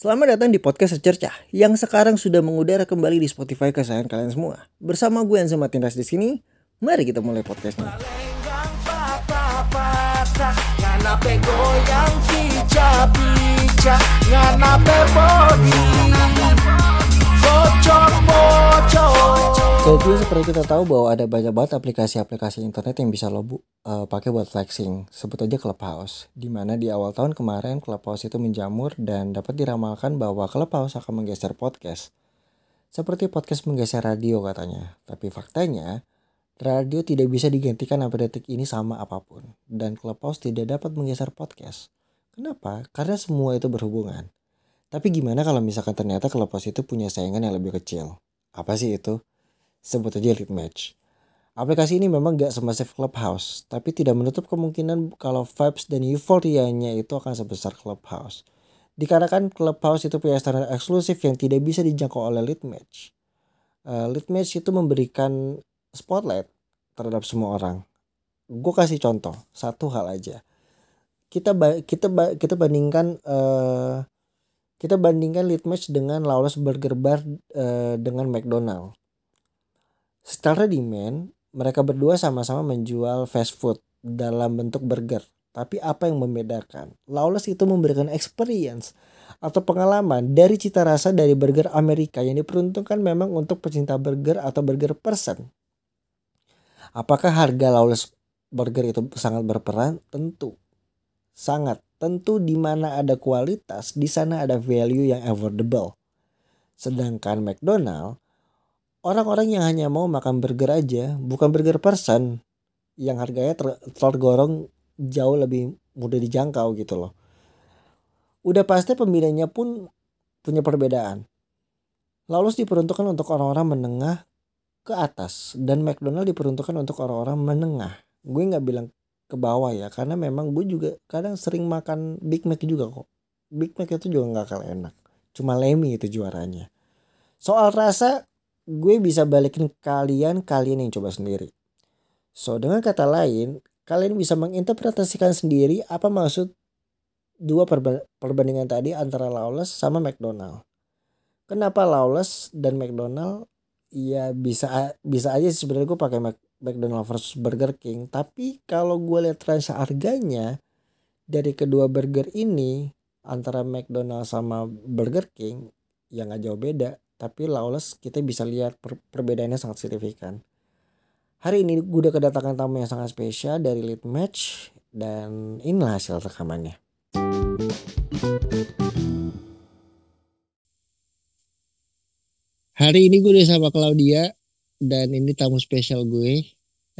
Selamat datang di podcast Secercah yang sekarang sudah mengudara kembali di Spotify kesayangan kalian semua. Bersama gue Enzo Martinez di sini, mari kita mulai podcastnya. Jadi seperti kita tahu bahwa ada banyak banget aplikasi-aplikasi internet yang bisa lo bu- eh, pakai buat flexing. Sebut aja Clubhouse. Di mana di awal tahun kemarin Clubhouse itu menjamur dan dapat diramalkan bahwa Clubhouse akan menggeser podcast. Seperti podcast menggeser radio katanya. Tapi faktanya, radio tidak bisa digantikan sampai detik ini sama apa pun. Dan Clubhouse tidak dapat menggeser podcast. Kenapa? Karena semua itu berhubungan. Tapi gimana kalau misalkan ternyata Clubhouse itu punya saingan yang lebih kecil? Apa sih itu? Sebut aja Lead Match. Aplikasi ini memang gak semasif Clubhouse, tapi tidak menutup kemungkinan kalau vibes dan euforianya itu akan sebesar Clubhouse. Dikarenakan Clubhouse itu punya standar eksklusif yang tidak bisa dijangkau oleh Lead Match. Eh, lead Match itu memberikan spotlight terhadap semua orang. Gue kasih contoh, satu hal aja. Kita ba- kita ba- kita bandingkan eh kita bandingkan Lead Match dengan Lawless Burger Bar eh, dengan McDonald. Secara demand, mereka berdua sama-sama menjual fast food dalam bentuk burger. Tapi apa yang membedakan? Lawless itu memberikan experience atau pengalaman dari cita rasa dari burger Amerika yang diperuntukkan memang untuk pecinta burger atau burger person. Apakah harga Lawless Burger itu sangat berperan? Tentu. Sangat. Tentu di mana ada kualitas, di sana ada value yang affordable. Sedangkan McDonald, orang-orang yang hanya mau makan burger aja, bukan burger person, yang harganya ter- tergolong jauh lebih mudah dijangkau gitu loh. Udah pasti pembinanya pun punya perbedaan. Lawless diperuntukkan untuk orang-orang menengah ke atas dan McDonald diperuntukkan untuk orang-orang menengah. Gue nggak bilang ke bawah ya karena memang gue juga kadang sering makan Big Mac juga kok. Big Mac itu juga nggak kalah enak. Cuma Lemmy itu juaranya. Soal rasa gue bisa balikin kalian kalian yang coba sendiri. So dengan kata lain kalian bisa menginterpretasikan sendiri apa maksud dua perba- perbandingan tadi antara Lawless sama McDonald. Kenapa Lawless dan McDonald ya bisa bisa aja sebenarnya gue pakai McDonald versus Burger King. Tapi kalau gue lihat range harganya dari kedua burger ini antara McDonald sama Burger King ya nggak jauh beda. Tapi Lawless kita bisa lihat per- perbedaannya sangat signifikan. Hari ini gue udah kedatangan tamu yang sangat spesial dari Lead Match dan inilah hasil rekamannya. Hari ini gue udah sama Claudia dan ini tamu spesial gue.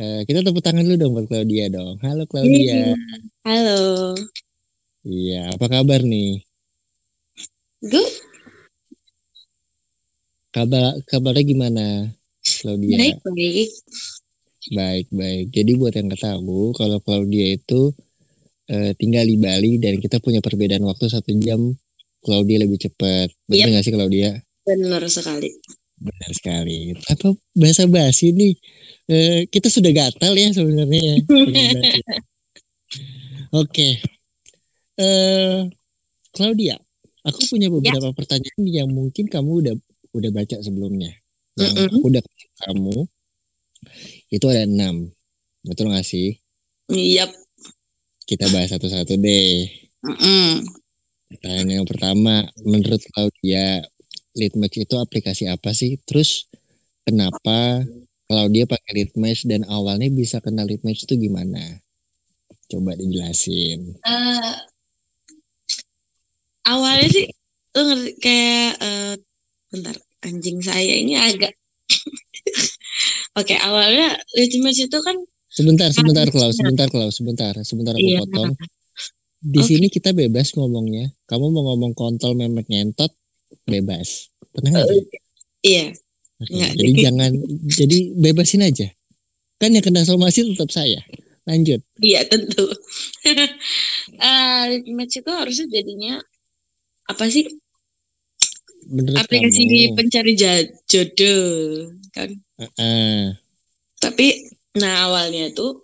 Eh, kita tepuk tangan dulu dong buat Claudia dong. Halo Claudia. Halo. Iya, apa kabar nih? Good. Kabar kabarnya gimana, Claudia? Baik, baik. Baik, baik. Jadi buat yang nggak tahu, kalau Claudia itu eh, tinggal di Bali dan kita punya perbedaan waktu satu jam. Claudia lebih cepat. Benar nggak sih Claudia? Benar sekali. Benar sekali. Apa bahasa basi nih? Eh, kita sudah gatal ya sebenarnya. ya. Oke. Eh, Claudia, aku punya beberapa pertanyaan yang mungkin kamu udah udah baca sebelumnya. Yang Mm-mm. aku udah kasih ke kamu itu ada enam. Betul nggak sih? Yap. Kita bahas satu-satu deh. Mm-mm. Pertanyaan yang pertama, menurut Claudia, Litmatch itu aplikasi apa sih? Terus kenapa Claudia pakai Litmatch dan awalnya bisa kenal Litmatch itu gimana? Coba dijelasin. Eh, awalnya sih lo ngerti kayak eh, bentar anjing saya ini agak Oke, awalnya Litmatch itu kan Sebentar, sebentar. Klaus, sebentar Klaus, sebentar, sebentar aku Iya. potong. Di Oke. sini kita bebas ngomongnya. Kamu mau ngomong kontol memek ngentot, bebas. Tenang aja. eh, iya, nggak, jadi jangan, jadi bebasin aja. Kan yang kena somasi tetap saya. Lanjut. iya tentu. Eh, Litmatch itu harusnya jadinya apa sih? Menurut Aplikasi kamu, pencari jodoh kan? eh, Tapi nah awalnya itu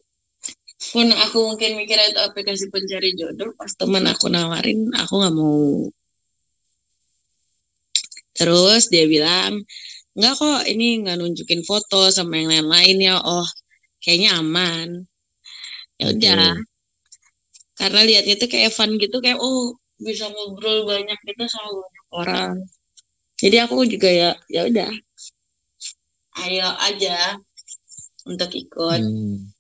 pun aku mungkin mikirnya itu aplikasi pencari jodoh pas teman aku nawarin aku nggak mau Terus dia bilang, enggak kok ini nggak nunjukin foto sama yang lain-lain ya. Oh, kayaknya aman. Ya udah. Karena lihatnya tuh kayak fun gitu, kayak oh bisa ngobrol banyak gitu sama banyak orang. Jadi aku juga ya ya udah. Ayo aja untuk ikut. Hmm.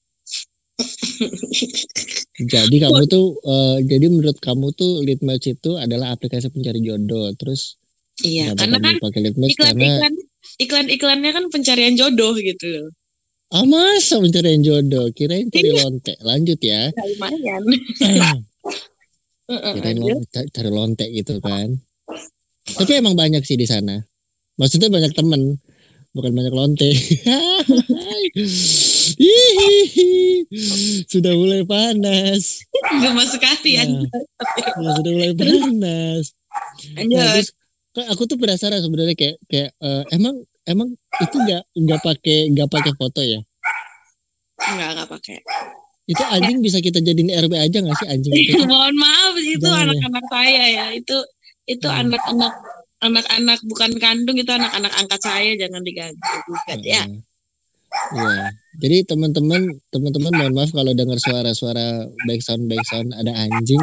Jadi kamu tuh, eh, jadi menurut kamu tuh lead match itu adalah aplikasi pencari jodoh. Terus Iya, kenapa karena kan iklan-iklan iklan-iklannya kan pencarian jodoh gitu loh. ah masa pencarian jodoh? Kirain cari Iya. lonte. Lanjut ya. Ya, lumayan. Kirain cari lonte gitu kan. Tapi emang banyak sih di sana. Maksudnya banyak temen, bukan banyak lonte. Hihihi. Sudah mulai panas. Gemas sekali Nah, ya, sudah mulai panas. Nah, terus aku tuh penasaran sebenarnya kayak kayak eh, emang emang itu nggak nggak pakai nggak pakai foto ya? Enggak, enggak pakai. Itu anjing bisa kita jadiin RB aja nggak sih anjing itu? Mohon maaf itu ya. anak-anak saya ya. Itu itu Hmm. anak-anak anak-anak bukan kandung itu anak-anak angkat saya jangan diganggu gugat ya. Iya. Jadi teman-teman teman-teman mohon maaf kalau dengar suara-suara backsound backsound ada anjing.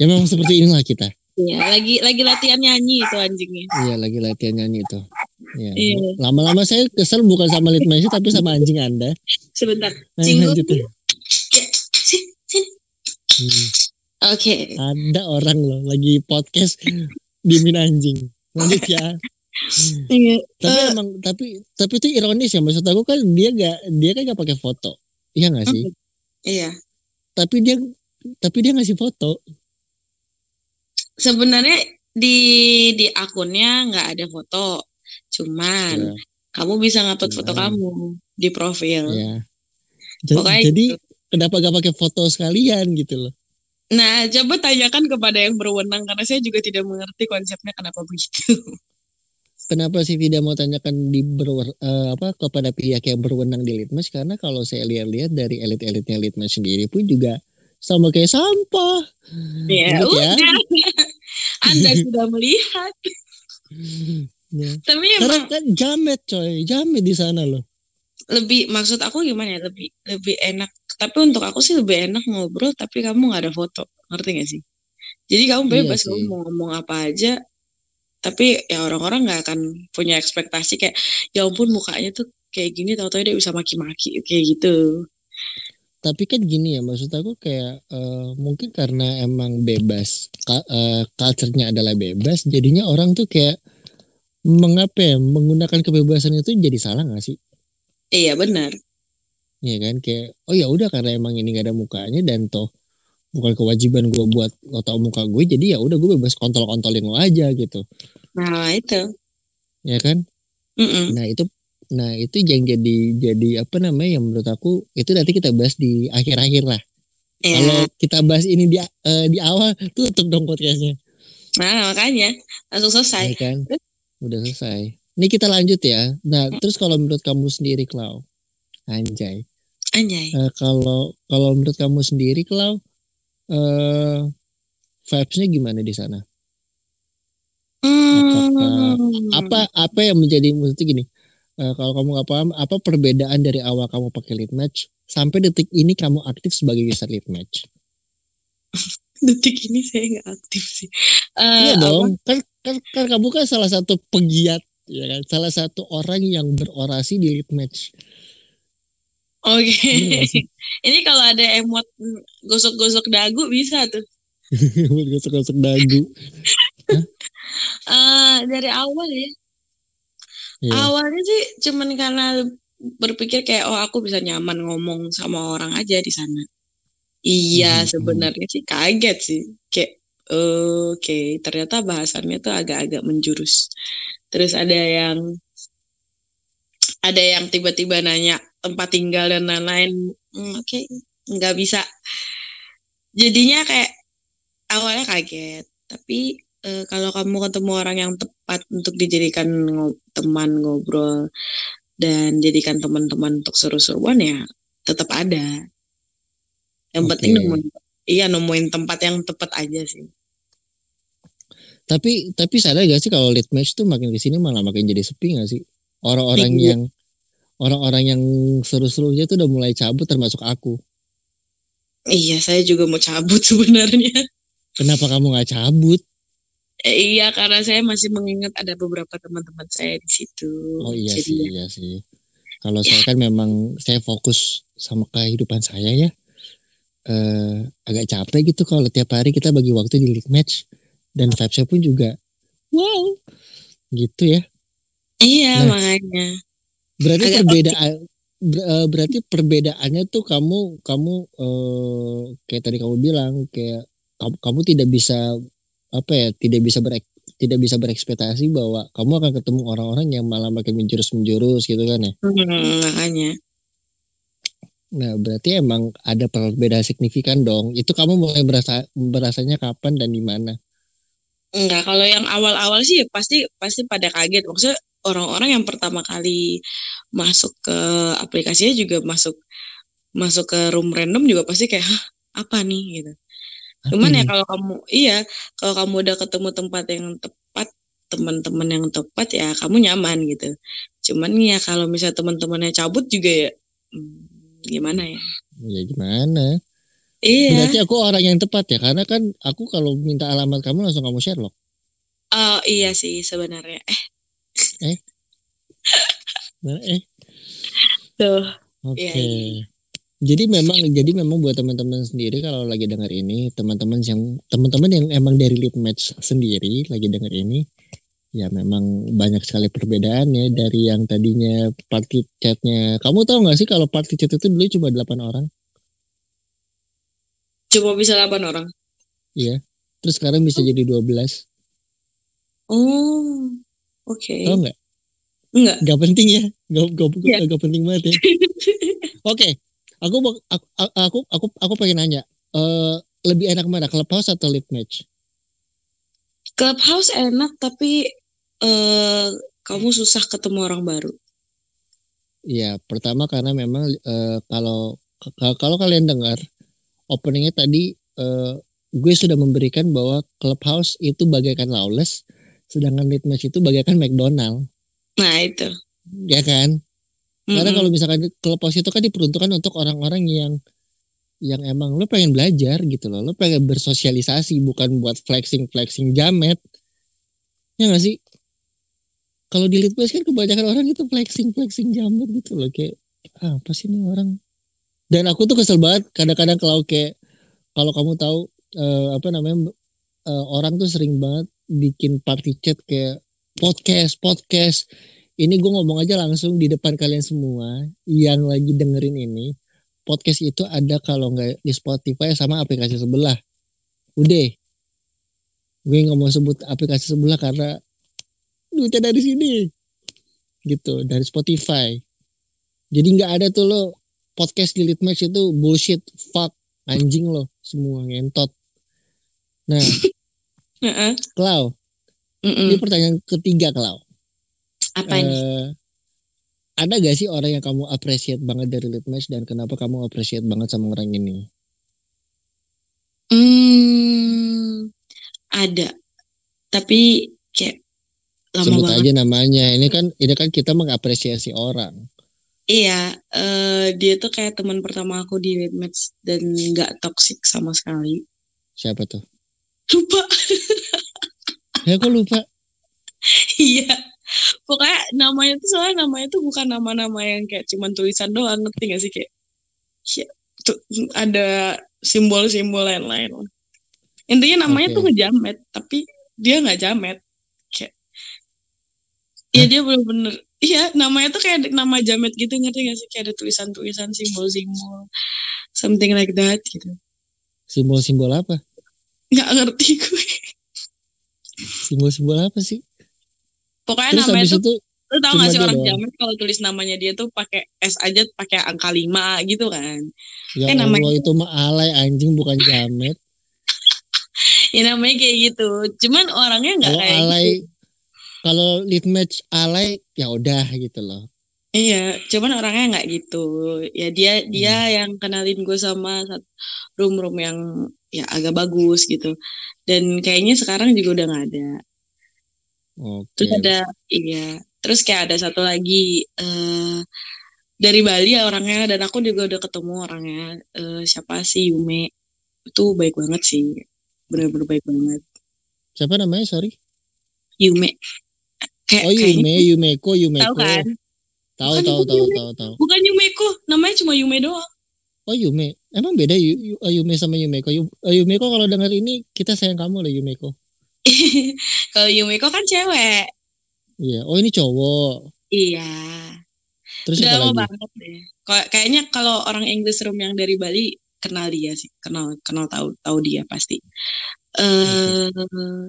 Ya memang seperti inilah kita. Iya, lagi lagi latihan nyanyi itu anjingnya. Iya lagi latihan nyanyi itu. Iya. Iya. Lama-lama saya kesel bukan sama match tapi sama anjing Anda. Sebentar. Nah, Cinggu. lanjut ya. Ya, sini, sini. Hmm. Oke. Ada orang loh lagi podcast diemin anjing. Lanjut ya. Iya. Tapi Eh. emang tapi tapi itu ironis ya maksud aku kan dia gak dia kan gak pakai foto. Iya gak sih? Iya. Tapi dia tapi dia ngasih foto. Sebenarnya di di akunnya nggak ada foto. Cuman Ya, kamu bisa ngupload foto Cuman. kamu di profil. ya. Ja- Pokoknya Jadi gitu. kenapa gak pakai foto sekalian gitu loh? Nah, coba tanyakan kepada yang berwenang karena saya juga tidak mengerti konsepnya kenapa begitu. Kenapa sih tidak mau tanyakan di berwer- eh, apa kepada pihak yang berwenang di Litmas? Karena kalau saya lihat-lihat dari elit-elitnya Litmas sendiri pun juga sama kayak sampah. Ya Lanjut ya. Anda sudah melihat. Ya. Tapi emang kan jamet coy, jamet di sana loh. lebih maksud aku gimana ya lebih lebih enak. Tapi untuk aku sih lebih enak ngobrol tapi kamu nggak ada foto. Ngerti gak sih? Jadi kamu Iya bebas sih. kamu mau ngomong apa aja. Tapi ya orang-orang nggak akan punya ekspektasi kayak ya ampun mukanya tuh kayak gini tahu-tahu dia bisa maki-maki kayak gitu. Tapi kan gini ya, maksud aku kayak eh, mungkin karena emang bebas, ka- eh, culture-nya adalah bebas, jadinya orang tuh kayak mengapa ya, menggunakan kebebasan itu jadi salah gak sih? Iya benar. Iya kan, kayak oh ya udah karena emang ini gak ada mukanya dan toh bukan kewajiban gue buat lo tau muka gue, jadi ya udah gue bebas kontol-kontolin lo aja gitu, Nah itu. ya kan? Mm-mm. Nah itu, nah itu yang jadi jadi apa namanya yang menurut aku itu nanti kita bahas di akhir-akhir lah. Ya. Kalau kita bahas ini di eh, di awal tutup dong podcastnya, Nah makanya langsung selesai. ya kan? Udah selesai. Ini kita lanjut ya. Nah terus kalau menurut kamu sendiri, Klau, anjay. Anjay. Eh, kalau kalau menurut kamu sendiri, Klau, eh vibes-nya gimana di sana? Hmm. Apa apa yang menjadi maksudnya gini? Eh, kalau kamu nggak paham, apa perbedaan dari awal kamu pakai lead match sampai detik ini kamu aktif sebagai user lead match? detik ini saya nggak aktif sih. Eh, Iya apa? dong, kan, kan kan kamu kan salah satu pegiat ya kan, salah satu orang yang berorasi di lead match. Oke. Nggak sih? ini kalau ada emot gosok-gosok dagu bisa tuh. Gosok-gosok dagu. Eh dari awal ya. Iya. Awalnya sih cuman karena berpikir kayak oh aku bisa nyaman ngomong sama orang aja di sana. Iya Mhm, sebenarnya sih kaget sih. Kayak oke ternyata bahasannya tuh agak-agak menjurus. Terus ada yang ada yang tiba-tiba nanya tempat tinggal dan lain-lain. Hmm, oke nggak bisa. Jadinya kayak awalnya kaget. Tapi eh, kalau kamu ketemu orang yang tepat untuk dijadikan ngo- teman ngobrol dan jadikan teman-teman untuk seru-seruan ya tetap ada. Yang Oke. penting nemuin iya nemuin tempat yang tepat aja sih. Tapi tapi sadar gak sih kalau lead match tuh makin ke sini malah makin jadi sepi gak sih? Orang-orang Iya. yang orang-orang yang seru-serunya tuh udah mulai cabut termasuk aku. Iya, saya juga mau cabut sebenarnya. Kenapa kamu nggak cabut? Eh, iya, karena saya masih mengingat ada beberapa teman-teman saya di situ. Oh iya Jadi sih, ya, iya sih. Kalau Ya. saya kan memang saya fokus sama kehidupan saya ya. Eh agak capek gitu kalau tiap hari kita bagi waktu di league match dan vibes-nya pun juga wow gitu ya. Iya, Nah. makanya. Berarti Agak perbedaan ber- eh, berarti perbedaannya tuh kamu kamu eh, kayak tadi kamu bilang kayak kamu, kamu tidak bisa apa ya tidak bisa berek tidak bisa berekspektasi bahwa kamu akan ketemu orang-orang yang malah makin menjurus menjurus gitu kan ya. Hmm, makanya. Nah, berarti emang ada perbedaan signifikan dong. Itu kamu mulai berasa berasanya kapan dan di mana? Enggak, kalau yang awal-awal sih pasti pasti pada kaget. Maksudnya orang-orang yang pertama kali masuk ke aplikasinya juga masuk masuk ke room random juga pasti kayak Hah, apa nih gitu. Cuman ya kalau kamu iya, kalau kamu udah ketemu tempat yang tepat, teman-teman yang tepat ya kamu nyaman gitu. Cuman ya kalau misalnya teman-temannya cabut juga ya hmm, gimana ya? ya gimana? Iya. Berarti aku orang yang tepat ya, karena kan aku kalau minta alamat kamu langsung kamu share loh. Oh iya sih sebenarnya. Eh, Nah, eh, tuh. oke. Iya, iya. Jadi memang jadi memang buat teman-teman sendiri kalau lagi dengar ini, teman-teman yang teman-teman yang emang dari lead match sendiri lagi dengar ini, ya memang banyak sekali perbedaannya dari yang tadinya party chatnya. Kamu tahu nggak sih kalau party chat itu dulu cuma 8 orang? Cuma bisa 8 orang. Terus sekarang bisa jadi 12. Oh. Oke. Tahu nggak? Enggak. Gak penting ya. Gak, gak, Iya. gak, gak penting banget ya. Oke. Aku, aku aku aku aku pengen nanya. eh lebih enak mana? Clubhouse atau lead match? Clubhouse enak tapi eh kamu susah ketemu orang baru. Iya, pertama karena memang eh, kalau kalau kalian dengar openingnya tadi eh, gue sudah memberikan bahwa Clubhouse itu bagaikan lawless, sedangkan lead match itu bagaikan McDonald, Nah, itu. ya kan? Karena kalau misalkan Clubhouse itu kan diperuntukkan untuk orang-orang yang yang emang lo pengen belajar gitu loh, lo pengen bersosialisasi bukan buat flexing flexing jamet, ya nggak sih? Kalau di match kan kebanyakan orang itu flexing flexing jamet gitu loh. Kayak ah, apa sih ini orang? Dan aku tuh kesel banget. Kadang-kadang kalau kayak kalau kamu tahu eh, apa namanya eh, orang tuh sering banget bikin party chat kayak podcast podcast ini gue ngomong aja langsung di depan kalian semua yang lagi dengerin ini. Podcast itu ada kalau nggak di Spotify sama aplikasi sebelah. Udah. Gue nggak mau sebut aplikasi sebelah karena duitnya dari sini. Gitu dari Spotify. Jadi nggak ada tuh lo podcast di Lead Match itu bullshit fuck anjing lo semua ngentot. Nah. Klau Mm-mm. ini pertanyaan ketiga Klau Apa ini? Eh, ada gak sih orang yang kamu appreciate banget dari match dan kenapa kamu appreciate banget sama orang ini? Hmm, ada. Tapi kayak lama Sebut banget. aja namanya. Ini kan ini kan kita mengapresiasi orang. Iya, eh, dia tuh kayak teman pertama aku di Match dan nggak toxic sama sekali. Siapa tuh? Lupa. Ya kok lupa? Iya. Pokoknya namanya tuh soalnya namanya tuh bukan nama-nama yang kayak cuman tulisan doang, ngerti gak sih kayak ya, tuh, ada simbol-simbol lain-lain. Intinya namanya Oke. tuh ngejamet, tapi dia nggak jamet. Kayak Iya dia bener-bener Iya namanya tuh kayak nama jamet gitu ngerti gak sih Kayak ada tulisan-tulisan simbol-simbol Something like that gitu Simbol-simbol apa? Nggak ngerti gue Simbol-simbol apa sih? Pokoknya Terus namanya tuh itu Lu tau gak sih dia orang doang? jamet Kalau tulis namanya dia tuh pakai S aja pakai angka 5 gitu kan ya Eh, namanya- Allah itu mah alay anjing bukan jamet. Ya namanya kayak gitu Cuman orangnya nggak kayak alay gitu kalau lead match alay ya udah gitu loh. Iya, cuman orangnya nggak gitu. Ya dia dia Hmm. yang kenalin gue sama sat- room-room yang ya agak bagus gitu. Dan kayaknya sekarang juga udah nggak ada. Oke. Terus ada iya. Terus kayak ada satu lagi eh dari Bali ya orangnya dan aku juga udah ketemu orangnya. Eh, siapa sih Yume? Itu baik banget sih. Bener-bener baik banget. Siapa namanya? Sorry. Yume. Kayak Oh kayaknya Yume, Yumeko, Yumeko. tahu kan? Tahu, tahu, tahu, tahu, tahu. Bukan Yumeko, namanya cuma Yume doang. Oh Yume, emang beda Yu, Yu- Yume sama Yumeko. Yu- Yumeko kalau dengar ini kita sayang kamu lah Yumeko. Kalau Yumeko kan cewek. Iya. Oh ini cowok. Iya. Terus Udah lama lagi? banget deh. Kayaknya kalau orang English room yang dari Bali kenal dia sih, kenal kenal tahu tahu dia pasti. Eh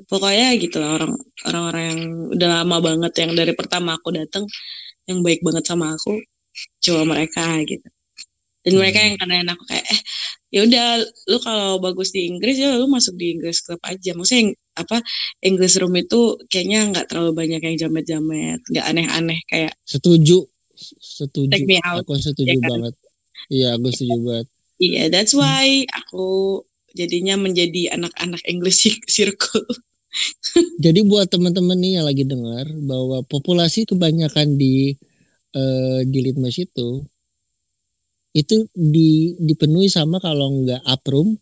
pokoknya gitu lah orang orang-orang yang udah lama banget yang dari pertama aku datang yang baik banget sama aku cuma mereka gitu. Dan mereka Hmm. yang kenalin aku kayak eh ya udah lu kalau bagus di Inggris ya lu masuk di Inggris Club aja. Maksudnya yang apa English room itu kayaknya nggak terlalu banyak yang jamet-jamet, nggak aneh-aneh kayak Setuju. Setuju. Take me out, Aku setuju ya kan? banget. Iya, aku setuju banget. Iya, that's why aku jadinya menjadi anak-anak English cir- circle. Jadi buat teman-teman nih yang lagi dengar bahwa populasi kebanyakan di eh, di Litmas itu itu di, dipenuhi sama kalau nggak uproom,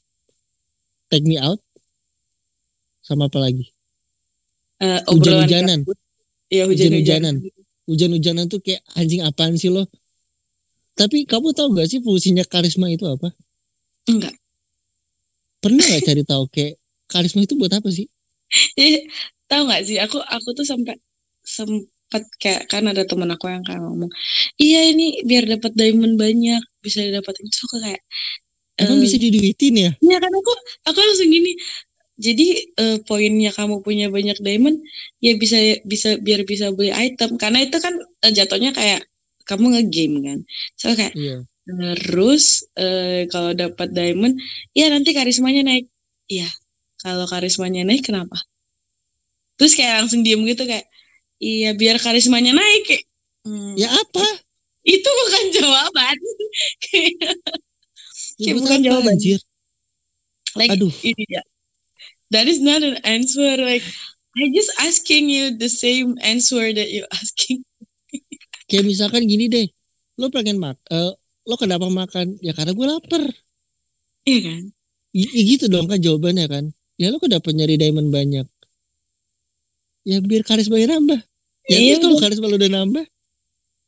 take me out, sama apa lagi? Eh, obrolan Hujan-hujanan. Iya, hujan-hujanan. Hujan-hujanan tuh kayak anjing apaan sih lo? Tapi kamu tahu gak sih fungsinya karisma itu apa? Enggak. Pernah gak cari tahu kayak karisma itu buat apa sih? Iya, tahu nggak sih? Aku aku tuh sampai sempat kayak kan ada temen aku yang kayak ngomong, iya ini biar dapat diamond banyak bisa didapatin itu aku kayak Emang eh, bisa diduitin ya? Iya kan aku aku langsung gini. Jadi eh, poinnya kamu punya banyak diamond ya bisa bisa biar bisa beli item karena itu kan eh, jatuhnya kayak kamu nge-game kan. So kayak Iya. terus eh, kalau dapat diamond ya nanti karismanya naik. Iya. Kalau karismanya naik kenapa? Terus kayak langsung diem gitu kayak iya biar karismanya naik. Kayak, hmm, Ya apa? itu bukan jawaban. Ya Kayak bukan apa jawaban. anjir? like Aduh. ini ya that is not an answer like I just asking you the same answer that you asking Kayak misalkan gini deh. Lo pengen mak eh, lo kenapa makan? Ya karena gue lapar. iya kan I- i- gitu dong kan jawabannya kan. Ya lo kenapa nyari diamond banyak? Ya biar karismanya nambah. Ya Iya, kalau karisma lo udah nambah,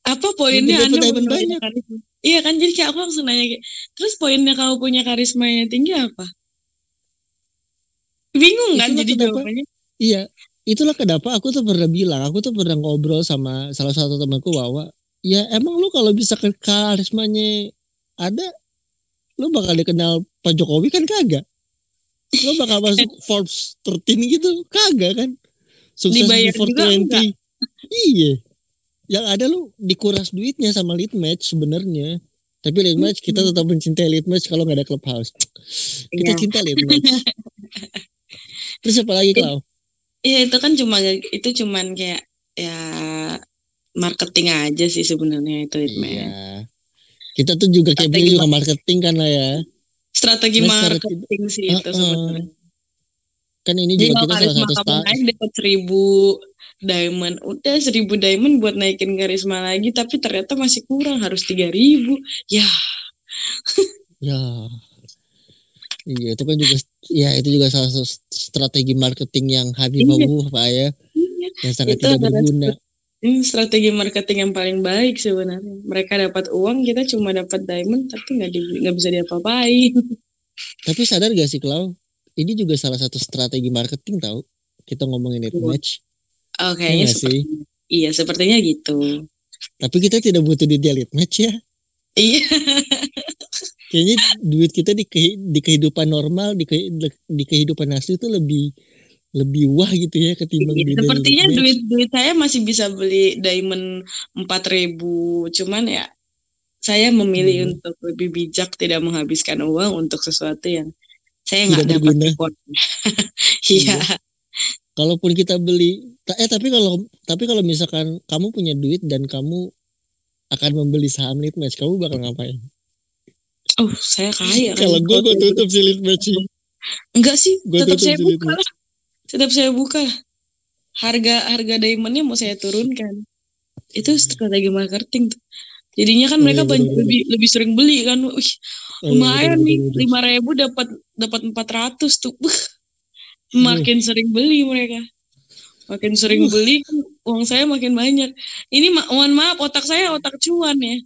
apa poinnya anda diamond punya banyak. karisma iya kan jadi kayak aku langsung nanya kayak terus poinnya kamu punya karisma yang tinggi apa bingung kan jadi kenapa- jawabannya iya. Itulah kenapa aku tuh pernah bilang, aku tuh pernah ngobrol sama salah satu temanku bahwa ya emang lo kalau bisa ke karismanya ada, lo bakal dikenal Pak Jokowi kan kagak. Lo bakal masuk Forbes 13 gitu, kagak kan. Sukses Dibayar di juga 420. Iya. Yang ada lo dikuras duitnya sama lead match sebenarnya. Tapi lead match kita tetap mencintai lead match kalau nggak ada clubhouse. Kita Iya. cinta lead match. Terus apa lagi Klau? Iya itu kan cuma itu cuman kayak ya marketing aja sih sebenarnya itu Hitman. Iya. Kita tuh juga kayak beli juga marketing kan lah ya. Strategi Nah, marketing sih itu Uh-uh. sebenarnya. Kan ini Jadi juga kalau kita salah satu kamu sta- naik dapat seribu diamond, udah seribu diamond buat naikin karisma lagi, tapi ternyata masih kurang harus tiga ribu. Ya, Ya. Iya, itu kan juga ya itu juga salah satu strategi marketing yang Iya. habibabu Pak ya, iya. yang sangat Itu tidak berguna. ini strategi marketing yang paling baik sebenarnya. Mereka dapat uang, kita cuma dapat diamond, tapi nggak di- nggak bisa diapa-apain. Tapi sadar gak sih Klau? Ini juga salah satu strategi marketing tahu. Kita ngomongin net Iya. match. Oh, kayaknya nggak seperti, iya sepertinya gitu. Tapi kita tidak butuh di lead match ya. Iya, Kayaknya duit kita di, kehi- di kehidupan normal, di, kehi- di kehidupan asli itu lebih lebih wah gitu ya ketimbang di daily sepertinya duit duit saya masih bisa beli diamond empat ribu, cuman ya saya memilih Hmm. untuk lebih bijak tidak menghabiskan uang untuk sesuatu yang saya nggak dapat berguna. reward. Iya, kalaupun kita beli eh tapi kalau tapi kalau misalkan kamu punya duit dan kamu akan membeli saham match, kamu bakal ngapain? Oh, saya kaya kan. Kalau gue, gue tutup sih lead match sih. Enggak sih, Gua tetap saya buka. match. Tetap saya buka. Harga harga diamondnya mau saya turunkan. Itu strategi marketing tuh. Jadinya kan Oh, mereka iya, banyak lebih lebih sering beli kan. Wih, Oh, iya, lumayan nih lima ribu dapat dapat empat ratus tuh. Iya. makin sering beli mereka. Makin sering Uh. beli, uang saya makin banyak. Ini ma- mohon maaf, otak saya otak cuan ya.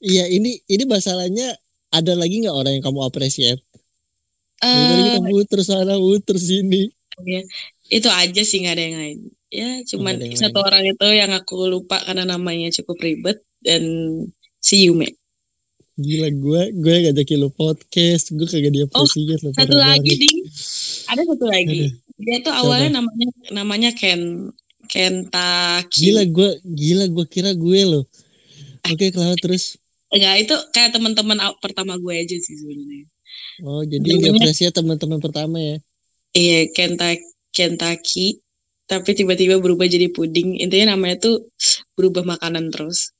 Iya, ini ini masalahnya ada lagi nggak orang yang kamu appreciate? Dari tadi Eh, kita muter sana, muter sini. itu aja sih nggak ada yang lain. Ya, cuman yang satu orang itu yang aku lupa karena namanya cukup ribet dan si Yume. Gila gue, gue ngajakin lu podcast, gue kagak dia Oh, Satu lagi ding, ada satu lagi. Aduh. Dia tuh awalnya namanya namanya Ken Kentaki. Gila gue, gila gue kira gue loh. Oke, kalau terus, Enggak, itu kayak teman-teman pertama gue aja sih sebenarnya. oh jadi diapresiasi teman-teman pertama ya? Iya, Kenta Kentucky, tapi tiba-tiba berubah jadi puding. Intinya namanya tuh berubah makanan terus.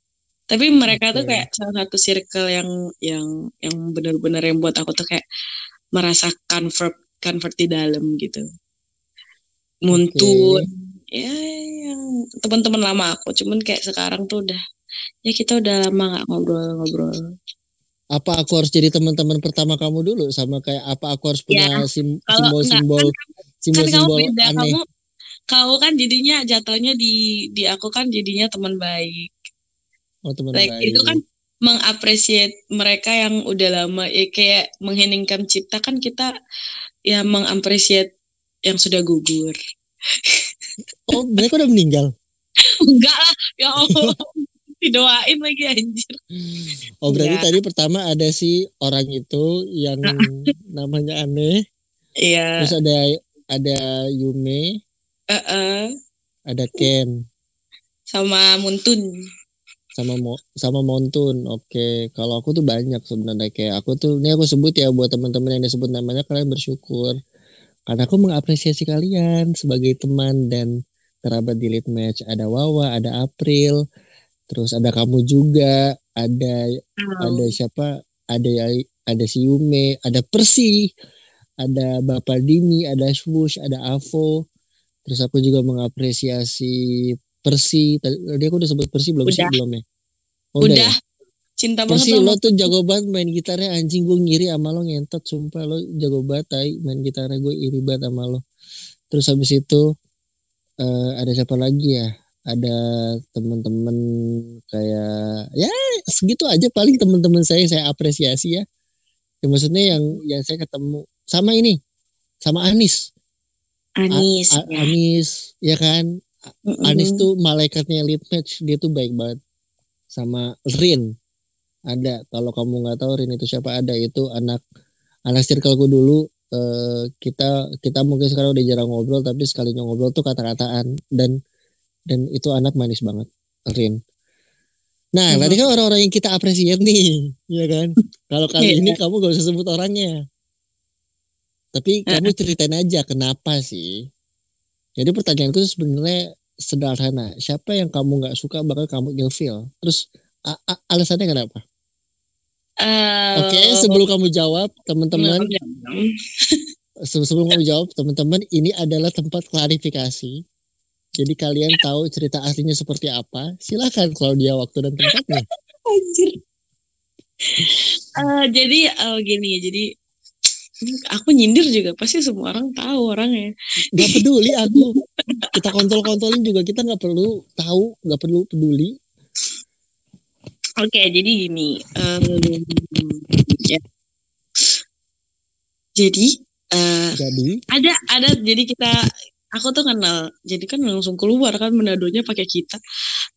Tapi mereka tuh Oke. kayak salah satu circle yang yang yang benar-benar yang buat aku tuh kayak merasa convert convert di dalam gitu. Muntun, ya yang teman-teman lama aku. Cuman kayak sekarang tuh udah ya kita udah lama nggak ngobrol-ngobrol. Apa aku harus jadi teman-teman pertama kamu dulu? Sama kayak apa aku harus punya sim- Ya, kalau simbol-simbol, kan kamu simbol-simbol beda aneh? kamu kau kan jadinya jatuhnya di di aku kan jadinya teman baik Oh teman like baik. itu kan mengapresiasi mereka yang udah lama ya kayak mengheningkan cipta kan kita ya mengapresiasi yang sudah gugur. Oh mereka udah meninggal. enggak lah ya Allah. Didoain lagi anjir. Oh berarti Enggak. tadi pertama ada si orang itu yang namanya aneh. iya. Terus ada ada Yume, eh, eh, ada Ken, sama Muntun. Sama Mo, sama Montun. Oke, kalau aku tuh banyak sebenarnya kayak aku tuh ini aku sebut ya buat teman-teman yang disebut namanya kalian bersyukur karena aku mengapresiasi kalian sebagai teman dan kerabat di lead match. Ada Wawa, ada April, terus ada kamu juga, ada ada siapa? Ada ada si Yume, ada Persi, ada Bapak Dini, ada Swoosh, ada Avo. Terus aku juga mengapresiasi Persi. Tadi aku udah sebut Persi belum sih Udah. belum ya? Oh, udah ya? Cinta banget lo sama tuh jago banget main gitarnya anjing gue ngiri sama lo ngentot sumpah lo jago banget tai main gitarnya gue iri banget sama lo. Terus habis itu eh, ada siapa lagi ya? Ada teman-teman kayak ya segitu aja paling teman-teman saya saya apresiasi ya. Ya, maksudnya yang yang saya ketemu sama ini sama Anis. Anis A- ya. Anis ya kan Mm-mm. Anis tuh malaikatnya lead match dia tuh baik banget sama Rin ada. Kalau kamu nggak tahu Rin itu siapa? Ada. Itu anak anak circleku dulu eh, kita kita mungkin sekarang udah jarang ngobrol tapi sekalinya ngobrol tuh kata-kataan. Dan dan itu anak manis banget Rin. Nah tadi kan orang-orang yang kita apresiat nih ya kan? Kalau kali Iya. ini kamu gak usah sebut orangnya. Tapi kamu ceritain aja kenapa sih? Jadi pertanyaanku sebenarnya sederhana. Siapa yang kamu nggak suka bakal kamu ilfeel? Terus alasannya kenapa? Eh, Oke, sebelum kamu jawab, teman-teman, se- sebelum kamu jawab, teman-teman, ini adalah tempat klarifikasi. Jadi kalian tahu cerita aslinya seperti apa? Silakan Claudia waktu dan tempatnya. Anjir. Eh, jadi eh, gini jadi aku nyindir juga pasti semua orang tahu orangnya. Gak peduli aku. Kita kontol-kontolin juga kita nggak perlu tahu, nggak perlu peduli. Oke, jadi gini. em, ya. Jadi eh, Jadi, ada ada jadi kita aku tuh kenal jadi kan langsung keluar kan menadonya pakai kita.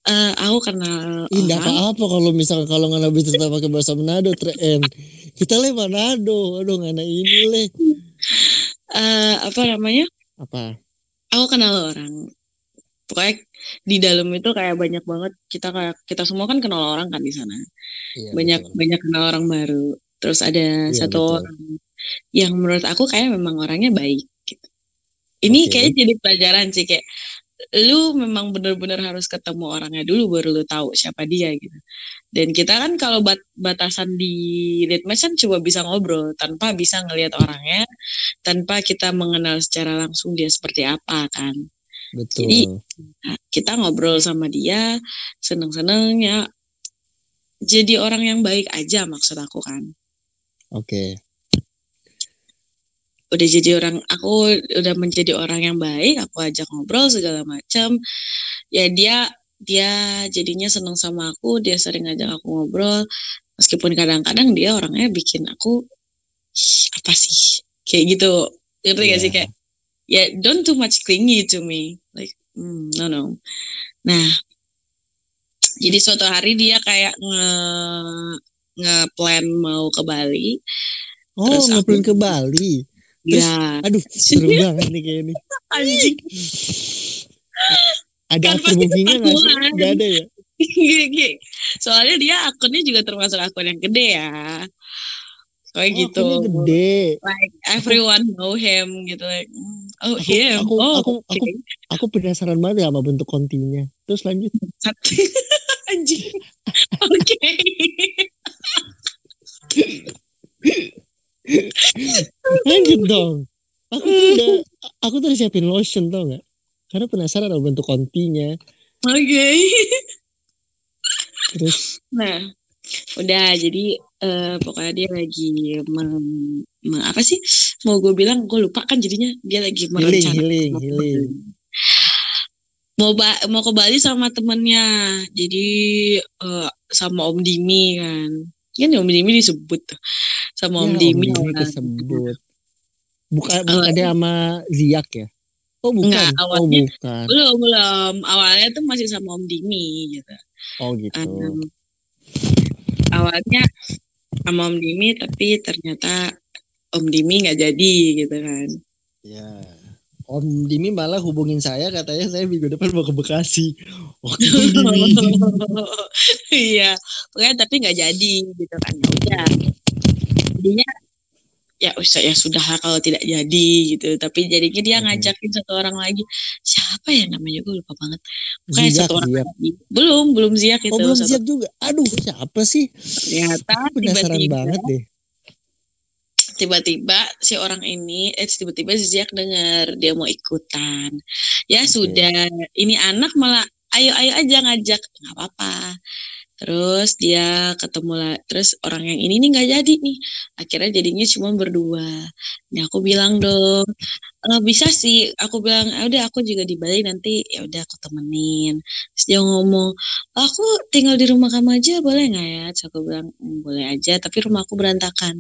Eh, aku kenal orang. apa-apa kalau misalkan kalau nggak bisa cerita pakai bahasa Manado, tren. Kita le Manado, aduh nggak ini le. eh, apa namanya? Apa? Aku kenal orang. Pokoknya di dalam itu kayak banyak banget kita kayak kita semua kan kenal orang kan di sana. Iya, banyak betul. banyak kenal orang baru terus ada Iya, satu betul. orang yang menurut aku kayak memang orangnya baik gitu ini Oke. kayaknya jadi pelajaran sih kayak lu memang benar-benar harus ketemu orangnya dulu baru lu tahu siapa dia gitu. Dan kita kan kalau bat batasan di Litmas kan coba bisa ngobrol tanpa bisa ngelihat orangnya, tanpa kita mengenal secara langsung dia seperti apa kan. Betul. Jadi kita ngobrol sama dia, seneng-seneng ya. Jadi orang yang baik aja maksud aku kan. Oke. Udah jadi orang, aku udah menjadi orang yang baik, aku ajak ngobrol segala macam. Ya dia dia jadinya seneng sama aku, dia sering ngajak aku ngobrol. Meskipun kadang-kadang dia orangnya bikin aku "Ih, apa sih kayak gitu. Ngerti gak sih Iya. kayak ya don't too much clingy to me. Like hmm, no no. Nah, jadi suatu hari dia kayak nge nge-plan mau ke Bali. Oh, Terus aku- ngeplan ke Bali. Terus- Ya, Aduh, seru banget nih kayak ini. anjing. Ada Kan after pasti movingnya nggak sih? Nggak ada ya? Soalnya dia akunnya juga termasuk akun yang gede ya. Kayak Oh, gitu. gede. Like everyone know him gitu like. mm, Oh, Aku, him. aku, oh, aku, aku, oke. aku penasaran banget ya sama bentuk kontinya. Terus lanjut. Anjing. Oke. Lanjut dong. Aku tuh udah, aku tuh udah siapin lotion tau gak? Karena penasaran sama bentuk kontinya. Oke. Terus, Nah, udah jadi eh, pokoknya dia lagi meng, meng- apa sih? Mau gue bilang gue lupa kan jadinya dia lagi merencanakan healing, mau healing. Ba- mau ke Bali sama temennya. Jadi eh, sama Om Dimi kan. Kan Om Dimi disebut tuh. Sama Om Ya, Dimi. Dimi kan. kesebut. Bukan, Awalnya- bukannya sama Ziak ya? Oh bukan, Enggak, oh awalnya- bukan. Belum, belum. Awalnya tuh masih sama Om Dimi gitu. Oh gitu. Um, awalnya sama Om Dimi tapi ternyata Om Dimi nggak jadi gitu kan. Ya. Om Dimi malah hubungin saya katanya saya minggu depan mau ke Bekasi. Oke. Iya, pokoknya tapi nggak jadi gitu kan. Ya udah. Jadinya ya usah ya sudah kalau tidak jadi gitu. Tapi jadinya dia ngajakin satu orang lagi. Siapa ya namanya gue lupa banget. Ziak, satu orang Ziak. lagi. Belum, belum Ziak itu. Oh belum Satu- siap juga. Aduh siapa sih? Ternyata tiba-tiba banget deh. tiba-tiba si orang ini eh tiba-tiba si Ziak dengar dia mau ikutan ya Oke. sudah ini anak malah ayo ayo aja ngajak nggak apa-apa terus dia ketemu lah terus orang yang ini nih nggak jadi nih. Akhirnya jadinya cuma berdua. Nah aku bilang dong "Eh, bisa sih. Aku bilang "Ah, udah aku juga di Bali nanti. Ya udah aku temenin. Terus dia ngomong aku tinggal di rumah kamu aja boleh nggak ya? Terus aku bilang "Hmm, boleh aja tapi rumah aku berantakan.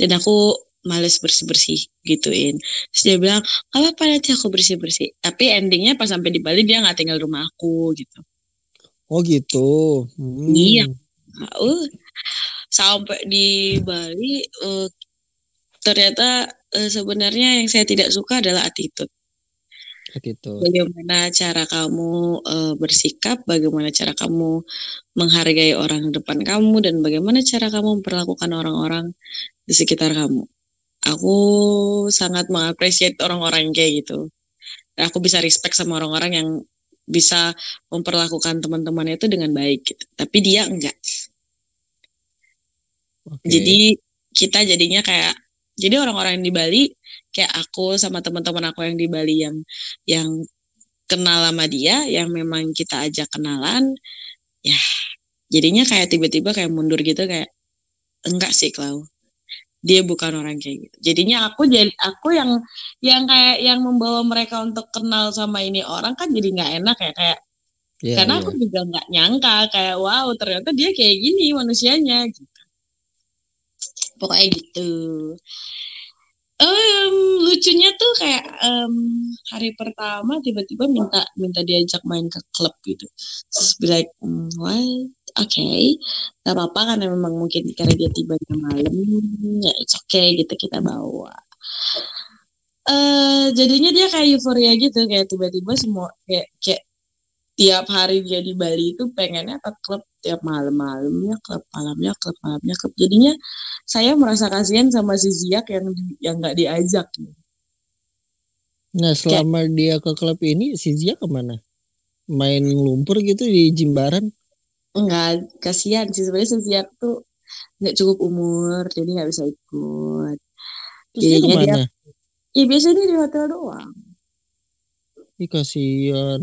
Dan aku males bersih-bersih gituin. Terus dia bilang, apa-apa nanti aku bersih-bersih. Tapi endingnya pas sampai di Bali dia nggak tinggal rumah aku gitu. Oh gitu. Hmm. Iya. Uh, sampai di Bali eh, ternyata eh, sebenarnya yang saya tidak suka adalah attitude. Gitu. Bagaimana cara kamu eh, bersikap, bagaimana cara kamu menghargai orang depan kamu, dan bagaimana cara kamu memperlakukan orang-orang di sekitar kamu. Aku sangat mengapresiasi orang-orang kayak gitu. Aku bisa respect sama orang-orang yang bisa memperlakukan teman-temannya itu dengan baik gitu. Tapi dia enggak. Oke. Jadi kita jadinya kayak jadi orang-orang yang di Bali kayak aku sama teman-teman aku yang di Bali yang yang kenal sama dia yang memang kita ajak kenalan ya jadinya kayak tiba-tiba kayak mundur gitu kayak enggak sih Klau dia bukan orang kayak gitu. Jadinya aku jadi aku yang yang kayak yang membawa mereka untuk kenal sama ini orang kan jadi nggak enak ya kayak Iya, karena iya. aku juga nggak nyangka kayak wow ternyata dia kayak gini manusianya gitu. Pokoknya gitu. Em, lucunya tuh kayak em, hari pertama tiba-tiba minta minta diajak main ke klub gitu. Terus be like "Hmm, what oke gak apa-apa karena memang mungkin karena dia tiba malam ya it's okay gitu kita bawa eh jadinya dia kayak euforia gitu kayak tiba-tiba semua kayak kayak tiap hari dia di Bali itu pengennya ke klub tiap malam-malamnya klub malamnya klub malamnya klub jadinya saya merasa kasihan sama si Ziak yang di- yang nggak diajak. Nah, selama dia ke klub ini, si Zia ke mana? Main lumpur gitu di Jimbaran? Enggak, kasihan sih sebenarnya Sylvia tuh nggak cukup umur, jadi nggak bisa ikut. Terus dia Jadinya dia, ya biasanya di hotel doang. Ih, kasihan.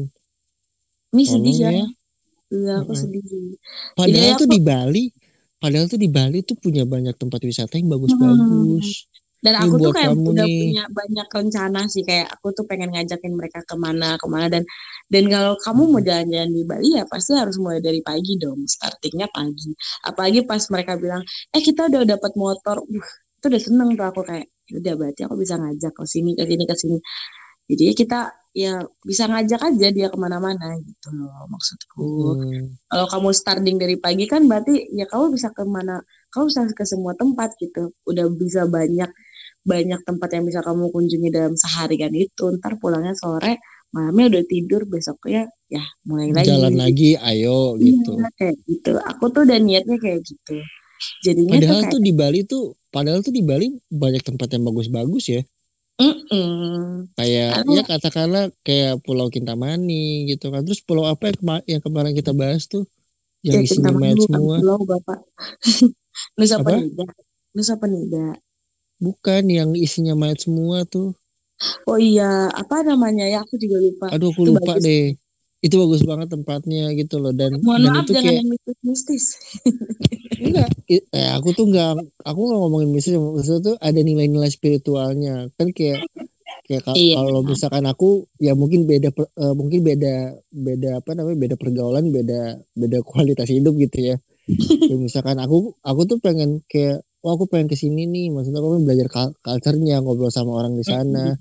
Ini sedih ya. ya. Iya, aku sedih sih. Padahal Jadi tuh aku- di Bali, padahal tuh di Bali tuh punya banyak tempat wisata yang bagus-bagus. Dan aku tuh kayak udah nih. punya banyak rencana sih kayak aku tuh pengen ngajakin mereka ke mana ke mana dan dan kalau kamu mau jalan-jalan di Bali ya pasti harus mulai dari pagi dong startingnya pagi. Apalagi pas mereka bilang eh kita udah dapat motor. Uh, itu udah seneng tuh aku kayak "Ya udah berarti aku bisa ngajak ke sini ke sini ke sini. Jadi ya kita ya bisa ngajak aja dia ke mana-mana gitu loh maksudku. Hmm. kalau kamu starting dari pagi kan berarti ya kamu bisa ke mana kamu bisa ke semua tempat gitu. Udah bisa banyak banyak tempat yang bisa kamu kunjungi dalam seharian itu ntar pulangnya sore malamnya udah tidur besoknya ya mulai lagi Jalan lagi, ayo gitu. Iya, kayak gitu aku tuh udah niatnya kayak gitu jadinya tuh Padahal kayak tuh di Bali tuh, padahal tuh di Bali banyak tempat yang bagus-bagus ya. "Mm-mm." Kayak Karena- ya katakanlah kayak Pulau Kintamani gitu kan. Terus pulau apa yang, kema- yang kemarin kita bahas tuh? Yang Ya, isinya mayat kan semua. pulau bapak Nusa? Penida Nusa Penida Bukan yang isinya mayat semua tuh. oh iya apa namanya ya aku juga lupa Aduh aku Itu lupa bagus. deh. Itu bagus banget tempatnya gitu loh dan mohon dan maaf itu jangan kayak yang mistis-mistis enggak eh, aku tuh enggak aku nggak ngomongin mistis maksudnya tuh ada nilai-nilai spiritualnya kan kayak kayak ka- Iya. kalau misalkan aku ya mungkin beda per- eh, mungkin beda beda apa namanya beda pergaulan beda beda kualitas hidup gitu ya ya misalkan aku aku tuh pengen kayak oh aku pengen ke sini nih. Maksudnya aku belajar culture-nya ngobrol sama orang di sana.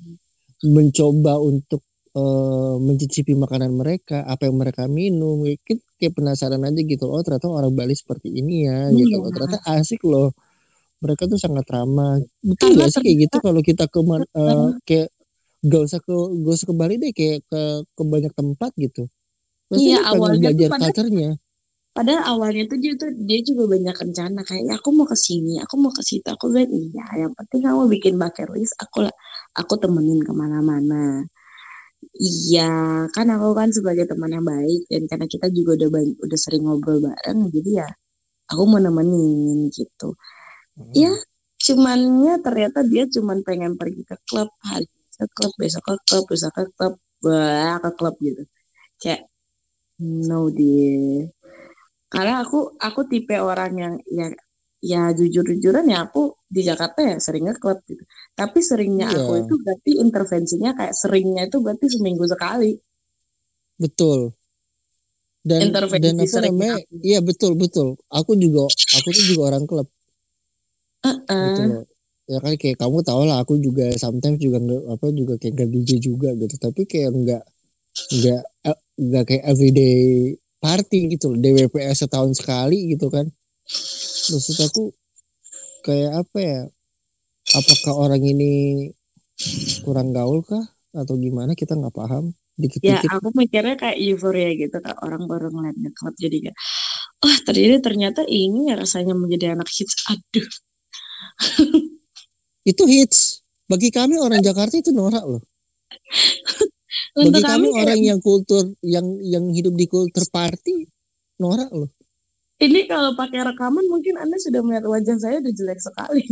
Mencoba untuk eh, mencicipi makanan mereka apa yang mereka minum. Kayak, kayak penasaran aja gitu oh ternyata orang Bali seperti ini ya gitu loh. Iya. ternyata asik loh. Mereka tuh sangat ramah. Betul gak sih kayak gitu kalau kita ke eh, kayak gak usah ke gak usah ke Bali deh kayak ke ke banyak tempat gitu. Pasti Iya, awalnya belajar pada- culture-nya Padahal awalnya tuh dia tuh dia juga banyak rencana kayak "Ya, aku mau ke sini, aku mau ke situ. Aku bilang iya, yang penting kamu bikin bucket list, aku aku temenin ke mana-mana. Iya, kan aku kan sebagai teman yang baik dan karena kita juga udah banyak, udah sering ngobrol bareng, jadi ya aku mau nemenin gitu. Ya, cumannya ternyata dia cuman pengen pergi ke klub hari ke klub besok ke klub besok ke klub wah ke klub gitu kayak no dear karena aku aku tipe orang yang ya ya jujur jujuran ya aku di Jakarta ya seringnya klub gitu. Tapi seringnya Iya. aku itu berarti intervensinya kayak seringnya itu berarti seminggu sekali. Betul. Dan Intervensi dan apa sering namanya? iya betul betul. Aku juga aku tuh juga orang klub. Gitu Heeh. loh. Ya kan kayak kamu tau lah aku juga sometimes juga apa juga kayak nggak DJ juga gitu. Tapi kayak nggak nggak eh, nggak kayak everyday party gitu loh DWPS setahun sekali gitu kan. Maksud aku kayak apa ya? Apakah orang ini kurang gaul kah? Atau gimana? Kita nggak paham. Ya dikit-dikit. aku mikirnya kayak euforia gitu kan orang baru ngeliatnya klub jadi kayak oh ternyata ternyata ini ya rasanya menjadi anak hits. Aduh. Itu hits. Bagi kami orang Jakarta itu norak loh untuk bagi kami kami orang yang kultur yang yang hidup di kultur party norak loh. Ini kalau pakai rekaman mungkin anda sudah melihat wajah saya udah jelek sekali.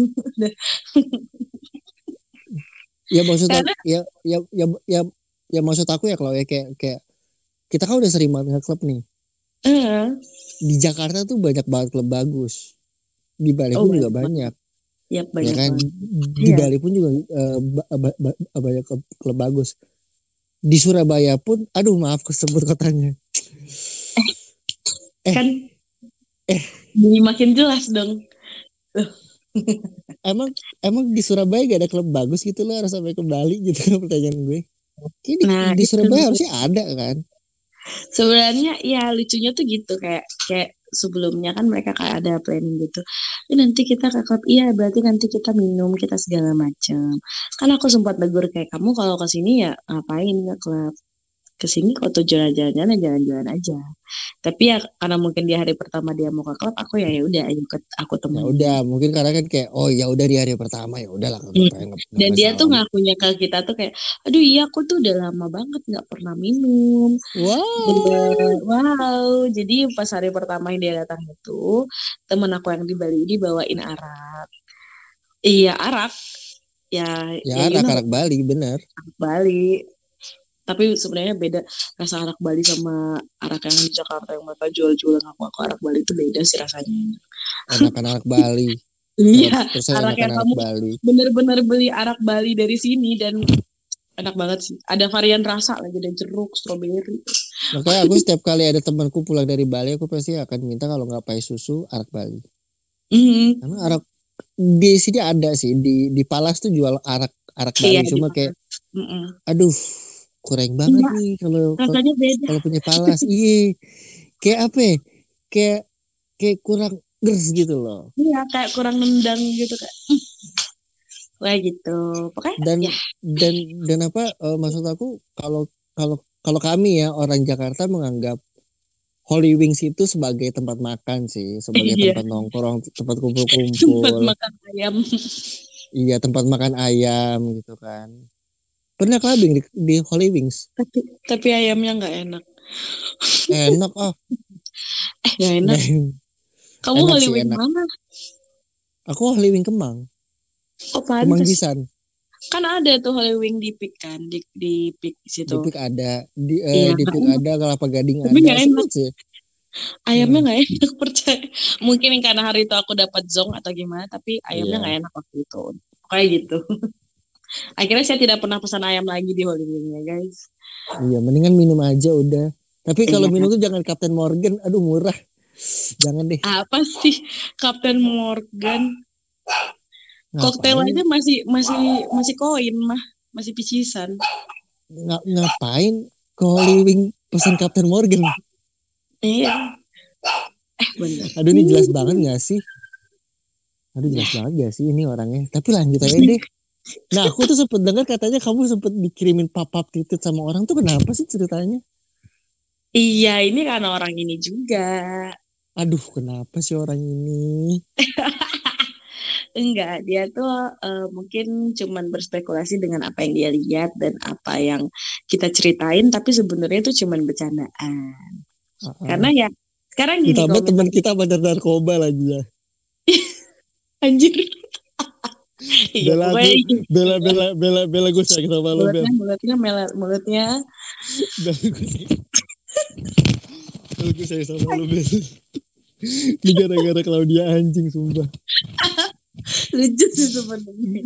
Ya maksud aku, ya, ya ya ya ya maksud aku ya kalau ya kayak kayak kita kan udah sering banget nge-klub nih. Eh, di Jakarta tuh banyak banget klub bagus. Di Bali Oh, pun juga banyak banyak. ya ya banyak kan? banget. di Iya. Bali pun juga eh, ba- ba- ba- banyak klub, klub bagus di Surabaya pun aduh maaf kesebut kotanya. Eh. kan jadi makin jelas dong. Emang emang di Surabaya gak ada klub bagus gitu loh harus sampai ke Bali gitu kan pertanyaan gue. Ini di, Nah, di itu. Surabaya harusnya ada kan? Sebenarnya ya lucunya tuh gitu kayak kayak sebelumnya kan mereka kayak ada planning gitu. "Eh, nanti kita ke klub iya berarti nanti kita minum kita segala macam kan aku sempat negur kayak kamu kalau ke sini ya ngapain ke klub ke sini kalau tujuan jalan-jalan ya jalan-jalan aja tapi ya karena mungkin di hari pertama dia mau ke klub aku ya ya udah ayo ke aku Ya temenin udah, mungkin karena kan kayak oh ya udah di hari pertama ya udahlah nggak Hmm. dan dia tuh ngakunya ke kita tuh kayak aduh iya aku tuh udah lama banget nggak pernah minum Wow. Bener. Wow, jadi pas hari pertama yang dia datang itu, temen aku yang di Bali ini bawain arak. Iya, arak. Ya, Ya you know, arak-arak Bali bener. Bali. Tapi sebenarnya beda rasa arak Bali sama arak yang di Jakarta yang mereka jual-jual aku aku arak Bali itu beda sih rasanya. Anak-anak Bali. Iya, 100% arak yang kamu Bali. bener-bener beli arak Bali dari sini dan enak banget sih. Ada varian rasa lagi ada jeruk, stroberi. Makanya aku setiap kali ada temanku pulang dari Bali, aku pasti akan minta kalau nggak pakai susu arak Bali. Mhm. Karena arak di sini ada sih di di Palas tuh jual arak arak Bali. Iya, Cuma kayak Mm-mm. aduh kurang banget Iya. nih kalau kalau- punya Palas. iya. Kayak apa? ya? Kayak kayak kurang gers gitu loh. Iya, kayak kurang nendang gitu kayak. "Hmm." Kayak gitu. Pokoknya Dan ya. dan dan apa eh, maksud aku kalau kalau kalau kami ya orang Jakarta menganggap Holy Wings itu sebagai tempat makan sih, sebagai Iya. tempat nongkrong, tempat tempat kumpul-kumpul. makan ayam. Iya, tempat makan ayam gitu kan. Pernah clubbing di, di Holy Wings? tapi tapi ayamnya nggak enak. Enak oh. Eh, nggak enak. Kamu enak Holy sih, Wing enak. mana? Aku Holy Wing Kemang, Oh, Kemang pantes. Gisan. Kan ada tuh Holy Wing di Pik kan, di di Pik Di situ. Pik ada, di eh, Iya, di Pik enak. ada, Kelapa Gading Tapi ada. nggak enak. Semut sih. Ayamnya Hmm. nggak enak percaya. Mungkin karena hari itu aku dapat zong atau gimana, tapi ayamnya Iya. nggak enak waktu itu. Kayak gitu. Akhirnya saya tidak pernah pesan ayam lagi di Holy Wing ya guys. Iya, mendingan minum aja udah. Tapi kalau Iya. minum tuh jangan Captain Morgan, aduh murah. Jangan deh. Apa sih Captain Morgan? Koktail aja masih masih masih koin mah, masih picisan. Nga- ngapain ke Holy Wing pesan Captain Morgan? Iya. Eh bener. Aduh ini jelas banget gak sih? Aduh jelas banget gak sih ini orangnya? Tapi lanjut aja deh. Nah aku tuh sempet dengar katanya kamu sempet dikirimin pap-pap titit sama orang tuh kenapa sih ceritanya? Iya, ini karena orang ini juga. Aduh kenapa sih orang ini? Enggak, dia tuh eh, mungkin cuman berspekulasi dengan apa yang dia lihat dan apa yang kita ceritain, tapi sebenarnya itu cuman bercandaan. Ah, ah. Karena ya sekarang gini Ditambah teman kita bandar narkoba lagi ya. anjir. Iya, Bela pokoknya aku, bela bela bela bela gue sayang sama lo bel. mulutnya, mulutnya, mulutnya, Bel gue sayang. Bel gue sayang sama lo bel. Ini gara-gara Claudia anjing sumpah. lucu sih sebenarnya.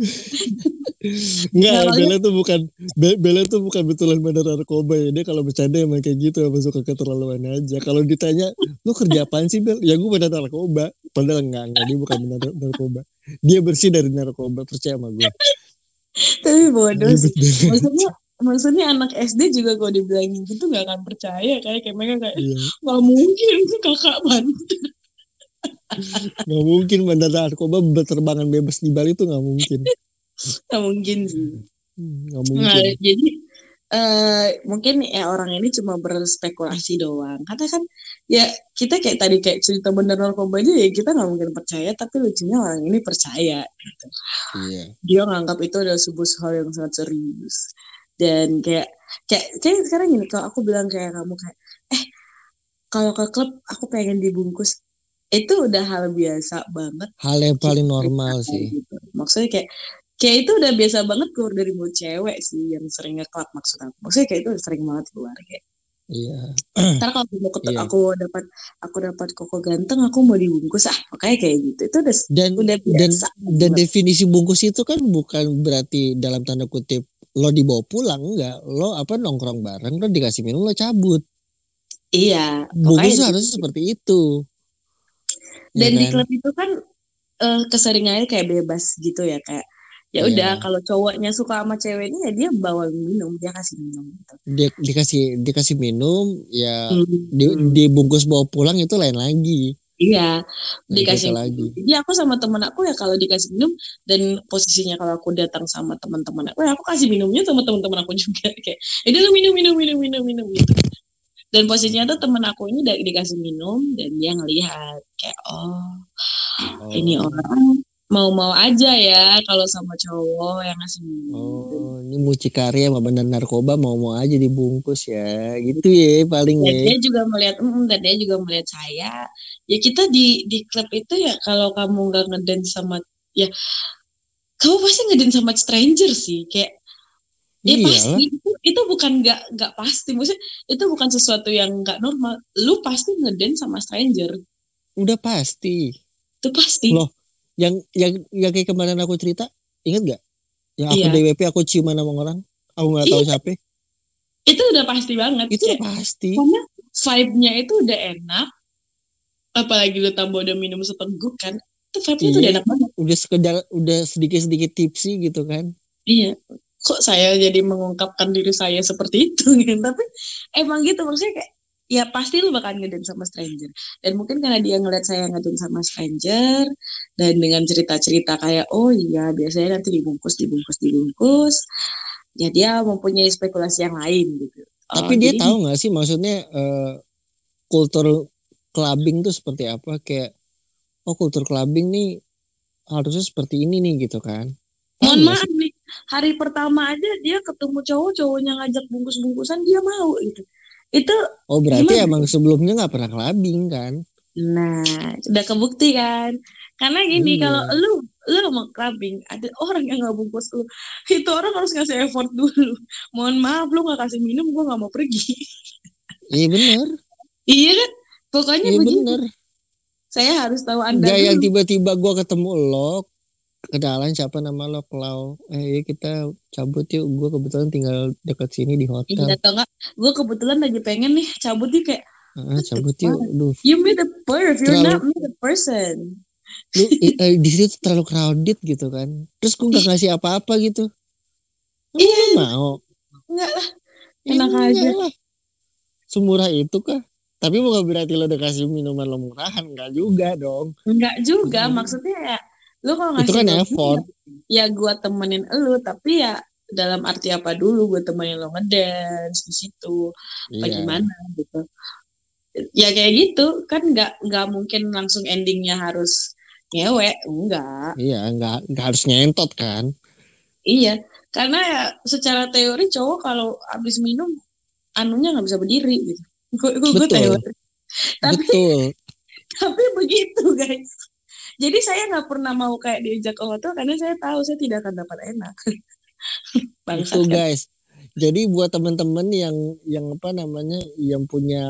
Enggak, Nah, Bella tuh bukan Be- Bella tuh bukan betulan bandar narkoba ya. Dia kalau bercanda emang kayak gitu, emang suka keterlaluan aja. Kalau ditanya, lu kerja apaan sih Bel? Ya gue bandar narkoba. Padahal enggak, enggak dia bukan bandar narkoba. Dia bersih dari narkoba, percaya sama gue. Tapi bodoh sih. Maksudnya, maksudnya anak SD juga kalau dibilangin gitu nggak akan percaya kayak kayak mereka kayak Iya, nggak mungkin kakak bantu. nggak mungkin bandar narkoba berterbangan bebas di Bali tuh nggak mungkin. Nggak mungkin sih. Hmm, Nggak Nah, mungkin. jadi eh mungkin ya orang ini cuma berspekulasi doang. Karena kan ya kita kayak tadi kayak cerita bener narkoba aja ya kita nggak mungkin percaya, tapi lucunya orang ini percaya. Gitu. Iya. Dia nganggap itu adalah sebuah hal yang sangat serius. Dan kayak kayak kayak sekarang gini kalau aku bilang kayak kamu kayak eh kalau ke klub aku pengen dibungkus itu udah hal biasa banget Hal yang paling Kita normal kayak sih. gitu. Maksudnya kayak kayak itu udah biasa banget keluar dari mulut cewek sih yang sering nge-club maksud aku. Maksudnya kayak itu udah sering banget keluar kayak. Iya. Ntar kalau aku ketemu Iya. aku dapat aku dapat koko ganteng aku mau dibungkus ah makanya kayak gitu. Itu udah Dan udah dan biasa. dan definisi bungkus itu kan bukan berarti dalam tanda kutip lo dibawa pulang enggak lo apa nongkrong bareng lo dikasih minum lo cabut iya. bungkus makanya harusnya seperti itu dan Ya di kan? klub itu kan eh, keseringannya kayak bebas gitu ya kayak ya udah kalau cowoknya suka sama ceweknya ya dia bawa minum dia kasih minum gitu. dia dikasih dikasih minum ya Hmm. di, dibungkus bawa pulang itu lain lagi Iya, dikasih lagi Jadi aku sama temen aku ya kalau dikasih minum dan posisinya kalau aku datang sama teman-teman aku, ya aku kasih minumnya sama teman-teman aku juga kayak, ini lu minum minum minum minum minum dan posisinya tuh temen aku ini dikasih minum dan dia ngelihat kayak oh, Oh. ini orang mau-mau aja ya kalau sama cowok yang ngasih minum Oh, ini mucikari sama bener narkoba mau-mau aja dibungkus ya. Gitu ya paling dan ya. dia juga melihat mm, dan dia juga melihat saya ya kita di di klub itu ya kalau kamu nggak ngedance sama ya kamu pasti ngedance sama stranger sih kayak ya Iyalah. pasti itu, itu bukan nggak nggak pasti maksudnya itu bukan sesuatu yang nggak normal lu pasti ngedance sama stranger Udah pasti. itu pasti Loh, Yang yang yang kayak kemarin aku cerita, ingat gak? Yang aku Iya. DWP aku ciuman sama orang, aku nggak tahu Iya. siapa. itu udah pasti banget Itu udah pasti. karena vibe-nya itu udah enak apalagi lu tambah udah minum seteguk kan itu vibe-nya tuh udah Iya. enak banget Udah sekedar udah sedikit-sedikit tipsy gitu kan. Iya, kok saya jadi mengungkapkan diri saya seperti itu gitu. Tapi emang gitu maksudnya kayak ya pasti lu bakal ngedance sama stranger. Dan mungkin karena dia ngeliat saya ngedance sama stranger dan dengan cerita-cerita kayak oh iya biasanya nanti dibungkus dibungkus dibungkus. Ya dia mempunyai spekulasi yang lain gitu. Tapi Oh, dia jadi- tahu nggak sih maksudnya eh, kultur clubbing tuh seperti apa? Kayak oh kultur clubbing nih harusnya seperti ini nih gitu kan. Mohon maaf nih, hari pertama aja dia ketemu cowok, cowoknya ngajak bungkus-bungkusan dia mau gitu. Itu Oh berarti Gimana? emang sebelumnya nggak pernah clubbing kan? Nah, sudah kebukti kan? Karena gini, Iya. kalau lu lu mau clubbing, ada orang yang nggak bungkus lu, itu orang harus ngasih effort dulu. Mohon maaf, lu nggak kasih minum, gua nggak mau pergi. Iya bener, iya kan? Pokoknya iya begitu. bener. Saya harus tahu anda Gak yang tiba-tiba gua ketemu lo, kenalan siapa nama lo, Klau. Eh iya, kita cabut yuk, gua kebetulan tinggal dekat sini di Iya, hotel. atau enggak, gue kebetulan lagi pengen nih cabut nih kayak, Ah, cabut yuk, Duh, you meet the you're Terlalu- not me the person. lu eh, di situ terlalu crowded gitu kan. Terus gua nggak ngasih apa-apa gitu. Iya. mau? Enggak lah, Ya Enak enggak aja. lah. Semurah itu kah? Tapi bukan berarti lo udah kasih minuman lo murahan, enggak juga dong. enggak juga. Hmm. Maksudnya ya, lu kalau Itu ngasih kan ke gua, effort. ya gue temenin lu tapi ya dalam arti apa dulu gue temenin lo ngedance di situ apa Iya. gimana gitu ya kayak gitu kan nggak nggak mungkin langsung endingnya harus ngewe enggak Iya, enggak enggak harus ngentot kan. iya karena ya secara teori cowok kalau habis minum anunya nggak bisa berdiri gitu gue gue teori tapi Betul. tapi begitu guys jadi saya nggak pernah mau kayak diajak ke hotel karena saya tahu saya tidak akan dapat enak Bangsat Itu kan? guys. Jadi buat temen-temen yang yang apa namanya yang punya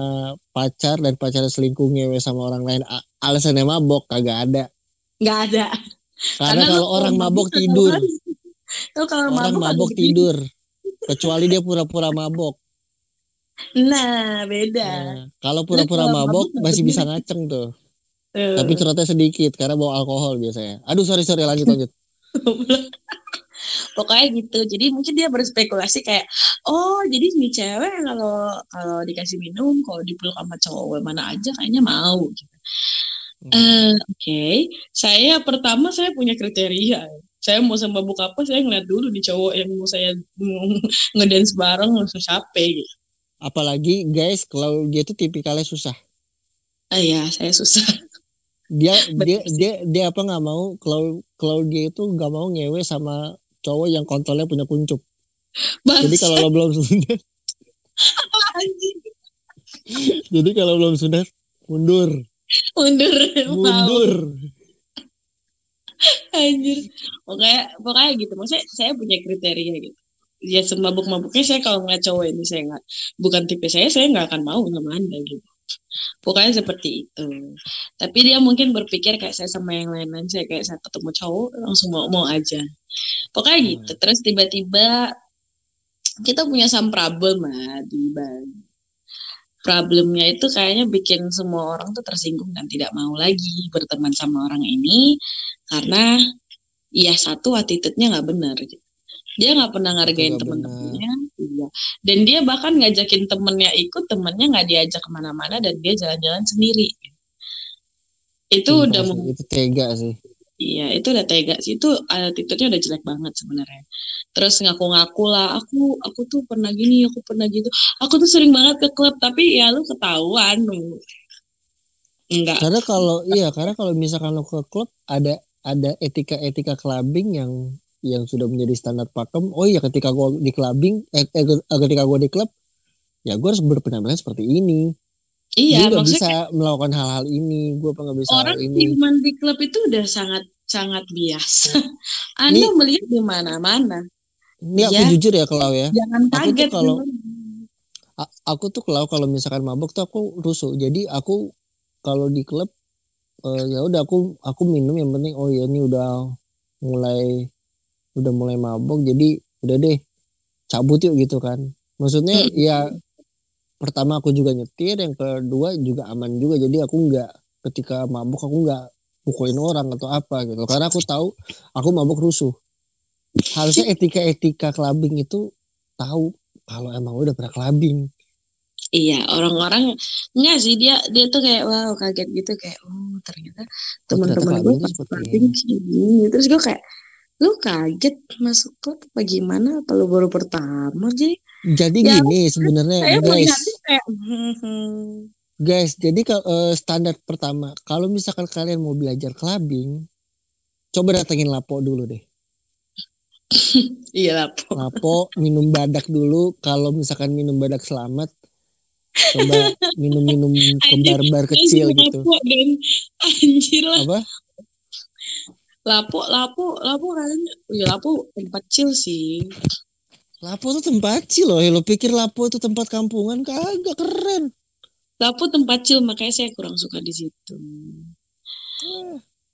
pacar dan pacar selingkuh ngewe sama orang lain alasannya mabok kagak ada. nggak ada Karena, lu kalau orang mabok tidur. Tuh kalau orang mabok, mabok tidur. Kecuali dia pura-pura mabok. Nah, beda. Nah, kalau pura-pura mabok mabok masih bisa ngaceng tuh. Tapi cerotnya sedikit karena bawa alkohol biasanya. Aduh sorry sorry lanjut lanjut. Pokoknya gitu. Jadi mungkin dia berspekulasi kayak, oh jadi nih cewek kalau kalau dikasih minum, kalau dipeluk sama cowok mana aja kayaknya mau. Gitu. Hmm. Eh, Oke, saya pertama saya punya kriteria. Saya mau sama buka apa, saya ngeliat dulu di cowok yang mau saya ngedance bareng langsung capek gitu. Apalagi guys kalau dia tuh tipikalnya susah. Ah ya, saya susah. Dia dia dia dia apa nggak mau kalau kalau dia itu nggak mau ngewe sama cowok yang kontrolnya punya kuncup. Jadi kalau lo belum sunat, anjing. jadi kalau belum sunat mundur, mundur mundur. anjir. Pokoknya pokoknya gitu. Maksudnya saya punya kriteria gitu. Ya semabuk-mabuknya saya kalau ngeliat cowok ini saya nggak bukan tipe saya saya nggak akan mau sama anda gitu pokoknya seperti itu. Tapi dia mungkin berpikir kayak saya sama yang lain-lain saya kayak saya ketemu cowok langsung mau mau aja. Pokoknya Hmm. gitu. Terus tiba-tiba kita punya some problem lah di Bali. Problemnya itu kayaknya bikin semua orang tuh tersinggung dan tidak mau lagi berteman sama orang ini karena ya satu attitude-nya nggak benar. Dia nggak pernah ngargain nggak dan dia bahkan ngajakin temennya ikut temennya nggak diajak ke mana-mana dan dia jalan-jalan sendiri itu Sumpah udah mem- itu tega sih. Iya, itu udah tega sih. Itu attitude-nya udah jelek banget sebenarnya. terus ngaku-ngaku lah aku aku tuh pernah gini aku pernah gitu aku tuh sering banget ke klub tapi ya lu ketahuan lu enggak Karena kalau iya, karena kalau misalkan lo ke klub ada ada etika-etika clubbing yang yang sudah menjadi standar pakem. Oh iya, ketika gua di clubbing, eh, eh, ketika gua di klub, ya gue harus berpenampilan seperti ini. iya Gue bisa melakukan hal-hal ini. Gue nggak bisa orang hal ini. minuman di klub itu udah sangat sangat biasa anda Nih- melihat di mana-mana Ini aku Ya. jujur ya kalau ya. jangan Aku kaget kalau- aku tuh kalau kalau misalkan mabuk tuh aku rusuh. Jadi aku kalau di klub eh, ya udah aku aku minum yang penting oh ya ini udah mulai udah mulai mabuk jadi udah deh cabut yuk gitu kan. Maksudnya Mm. ya pertama aku juga nyetir, yang kedua juga aman juga. Jadi aku nggak ketika mabuk aku nggak pukulin orang atau apa gitu. Karena aku tahu aku mabuk rusuh. Harusnya etika-etika clubbing itu tahu kalau emang udah pernah clubbing. Iya, orang-orang enggak sih dia dia tuh kayak wow kaget gitu kayak oh ternyata teman-teman gue clubbing gini. Terus gue kayak lu kaget masuk klub apa gimana? Apa lu baru pertama sih? Jadi Ya, gini sebenarnya guys, kayak hmm, hmm. guys. Jadi kalau eh, standar pertama, kalau misalkan kalian mau belajar clubbing, coba datengin Lapo dulu deh. iya lah po. Lapo minum badak dulu. Kalau misalkan minum badak selamat, coba minum-minum kembar-bar kecil Anjir, gitu. Lapo anjir lah Apa? Lapo lapo lapo katanya ya lapo tempat chill sih Lapo tuh tempat chill loh. Ya, Lo pikir Lapo itu tempat kampungan? Kagak keren. lapo tempat chill makanya saya kurang suka di situ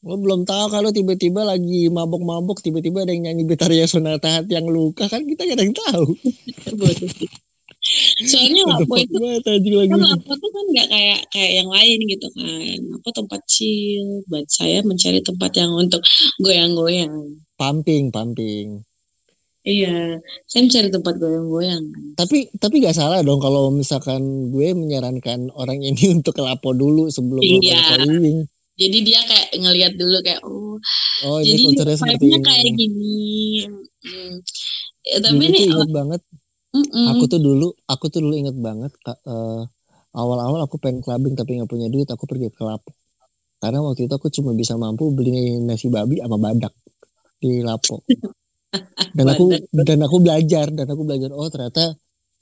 Lo belum tahu kalau tiba-tiba lagi mabok-mabok, tiba-tiba ada yang nyanyi Betaria Sonata Hati yang luka kan kita gak ada yang tahu. Soalnya lapo itu banget kan lapo tuh kan nggak kayak kayak yang lain gitu kan lapo tempat chill buat saya mencari tempat yang untuk goyang-goyang Pumping, pumping. iya saya mencari tempat goyang-goyang Tapi tapi gak salah dong kalau misalkan gue menyarankan orang ini untuk ke Lapo dulu sebelum Iya. jadi dia kayak ngelihat dulu kayak oh Oh ini jadi seperti vibe-nya ini. kayak gini Hmm. Ya, tapi ini tuh banget. mm-mm. Aku tuh dulu, aku tuh dulu inget banget. Eh, awal-awal aku pengen clubbing tapi nggak punya duit, aku pergi ke Lapo. Karena waktu itu aku cuma bisa mampu beli nasi babi sama badak di Lapo. Dan aku dan aku belajar dan aku belajar oh ternyata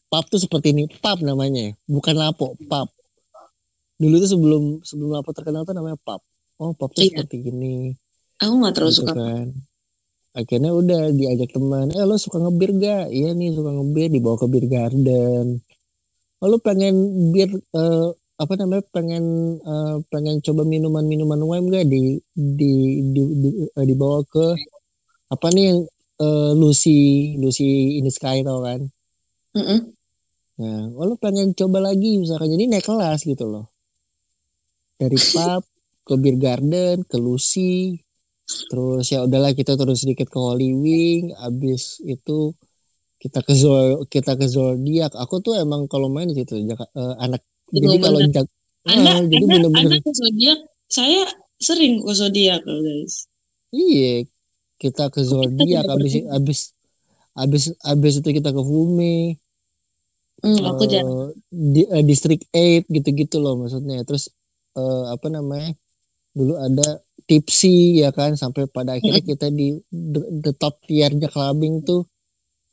pub tuh seperti ini pub namanya bukan lapo pub dulu tuh sebelum sebelum lapo terkenal tuh namanya pub oh pub tuh Iya. seperti ini aku nggak terlalu gitu suka kan akhirnya udah diajak teman eh lo suka ngebir gak? Iya nih suka ngebir. Dibawa ke beer garden. Oh, lo pengen bir eh, apa namanya pengen eh, pengen coba minuman minuman wine gak? Di di, di, di- eh, dibawa ke apa nih yang eh, Lucy Lucy in the Sky tau kan? Mm-mm. Nah, oh, lo pengen coba lagi misalkan. Jadi naik kelas gitu loh. Dari pub ke beer garden, ke Lucy, terus ya udahlah kita terus sedikit ke Holy Wing, abis itu kita ke Zol kita ke Zodiac. Aku tuh emang kalau main di situ Jaka- eh, anak jadi kalau jak Anda, Ah, jadi bener-bener anda ke zodiak, saya sering ke zodiak loh guys. iya kita ke Zodiac abis abis abis abis itu kita ke Fume Hmm, aku jarang. di eh, District 8 gitu-gitu loh maksudnya terus eh, apa namanya dulu ada tipsy ya kan sampai pada akhirnya kita di the, the top tiernya clubbing tuh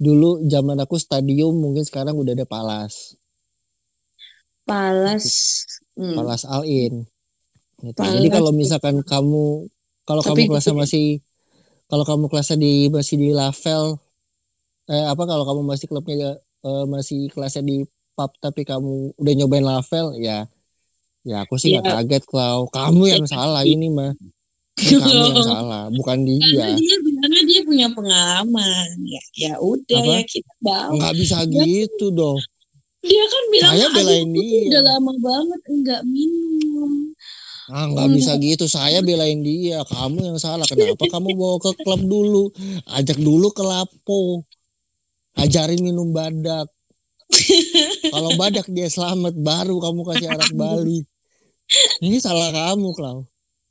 dulu zaman aku stadium mungkin sekarang udah ada Palas Palas. Hmm. Palas All In Gitu. Palas. jadi kalau misalkan kamu kalau Tapi kamu kelasnya gitu ya. masih kalau kamu kelasnya di masih di Lavel eh apa kalau kamu masih klubnya eh, masih kelasnya di pub tapi kamu udah nyobain Lavel ya ya aku sih nggak Iya. kaget kalau kamu yang Iya. salah ini mah Kamu yang salah bukan Karena dia dia bilangnya dia punya pengalaman. Ya, ya udah Apa? ya kita bawa. nggak bisa Dia- gitu dong Dia kan bilang Saya belain "Aduh, aku tuh dia." udah lama banget enggak minum. ah nggak Hmm. bisa gitu saya belain dia kamu yang salah kenapa kamu bawa ke klub dulu ajak dulu ke Lapo ajarin minum badak kalau badak dia selamat baru kamu kasih arak Bali ini salah kamu Klau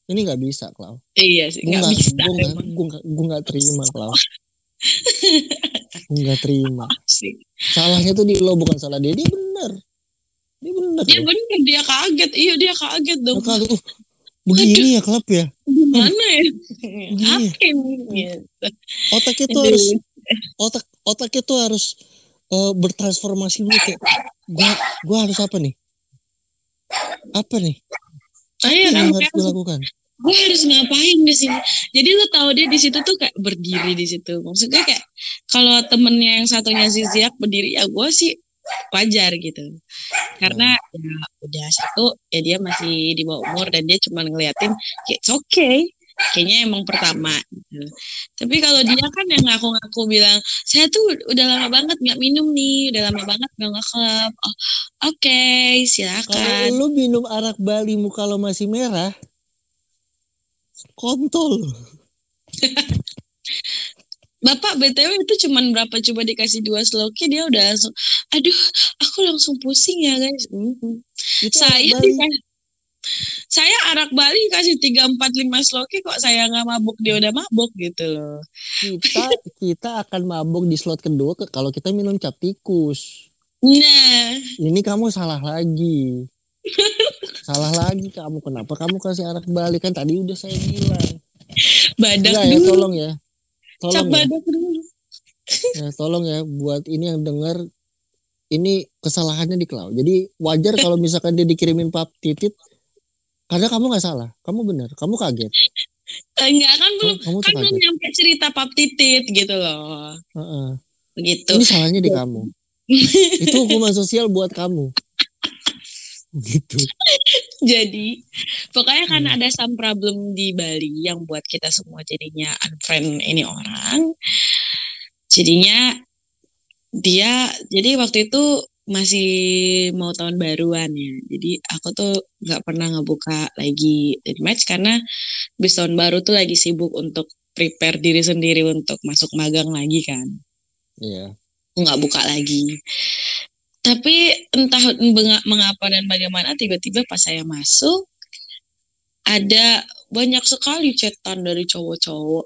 ini nggak bisa Klau Iya sih, gue nggak bisa. gue nggak gue gue terima Klau Aku nggak terima. sih Salahnya tuh di lo bukan salah dia. Dia bener. Dia bener. dia loh. bener dia kaget iya dia kaget dong Maka aku, "Uh, begini ya klub ya. gimana ya apa ini Gitu. Otaknya tuh harus otak otaknya tuh harus eh, bertransformasi dulu kayak gua gua harus apa nih? Apa nih? Ah, iya yang harus gue lakukan? gue harus ngapain di sini? Jadi lu tahu dia di situ tuh kayak berdiri di situ. Maksudnya kayak kalau temennya yang satunya si Ziak berdiri ya gue sih wajar gitu. Karena ya udah satu ya dia masih di bawah umur dan dia cuma ngeliatin kayak it's okay kayaknya emang pertama gitu. tapi kalau dia kan yang ngaku-ngaku bilang saya tuh udah lama banget nggak minum nih udah lama banget nggak nge-club oh, oke silakan Kalau lu minum arak Bali muka lo masih merah, kontol. Bapak BTW itu cuman berapa coba dikasih dua sloki dia udah langsung aduh aku langsung pusing ya guys. Mhm. Itu Saya dikasih saya arak Bali kasih 3 4 5 sloki kok saya nggak mabuk dia udah mabuk gitu loh. kita kita akan mabuk di slot kedua ke, kalau kita minum cap tikus. Nah, Ini kamu salah lagi. salah lagi kamu. Kenapa kamu kasih arak Bali kan tadi udah saya bilang. badak Enggak ya, dulu. tolong ya. Cap Tolong ya. badak dulu. Ya, tolong ya buat ini yang dengar ini kesalahannya di cloud. Jadi wajar kalau misalkan dia dikirimin pap titit karena kamu nggak salah, kamu benar, kamu kaget. Enggak kan Kamu, belum kamu kan belum nyampe cerita pap titit gitu loh. Heeh. Begitu. Ini salahnya di kamu. Itu hukuman sosial buat kamu. Gitu. Jadi pokoknya karena Hmm. ada some problem di Bali yang buat kita semua jadinya unfriend ini orang. Jadinya dia jadi waktu itu masih mau tahun baruan ya. Jadi aku tuh nggak pernah ngebuka lagi match karena bis tahun baru tuh lagi sibuk untuk prepare diri sendiri untuk masuk magang lagi kan Iya. aku nggak buka lagi. Tapi entah mengapa dan bagaimana tiba-tiba pas saya masuk ada banyak sekali chatan dari cowok-cowok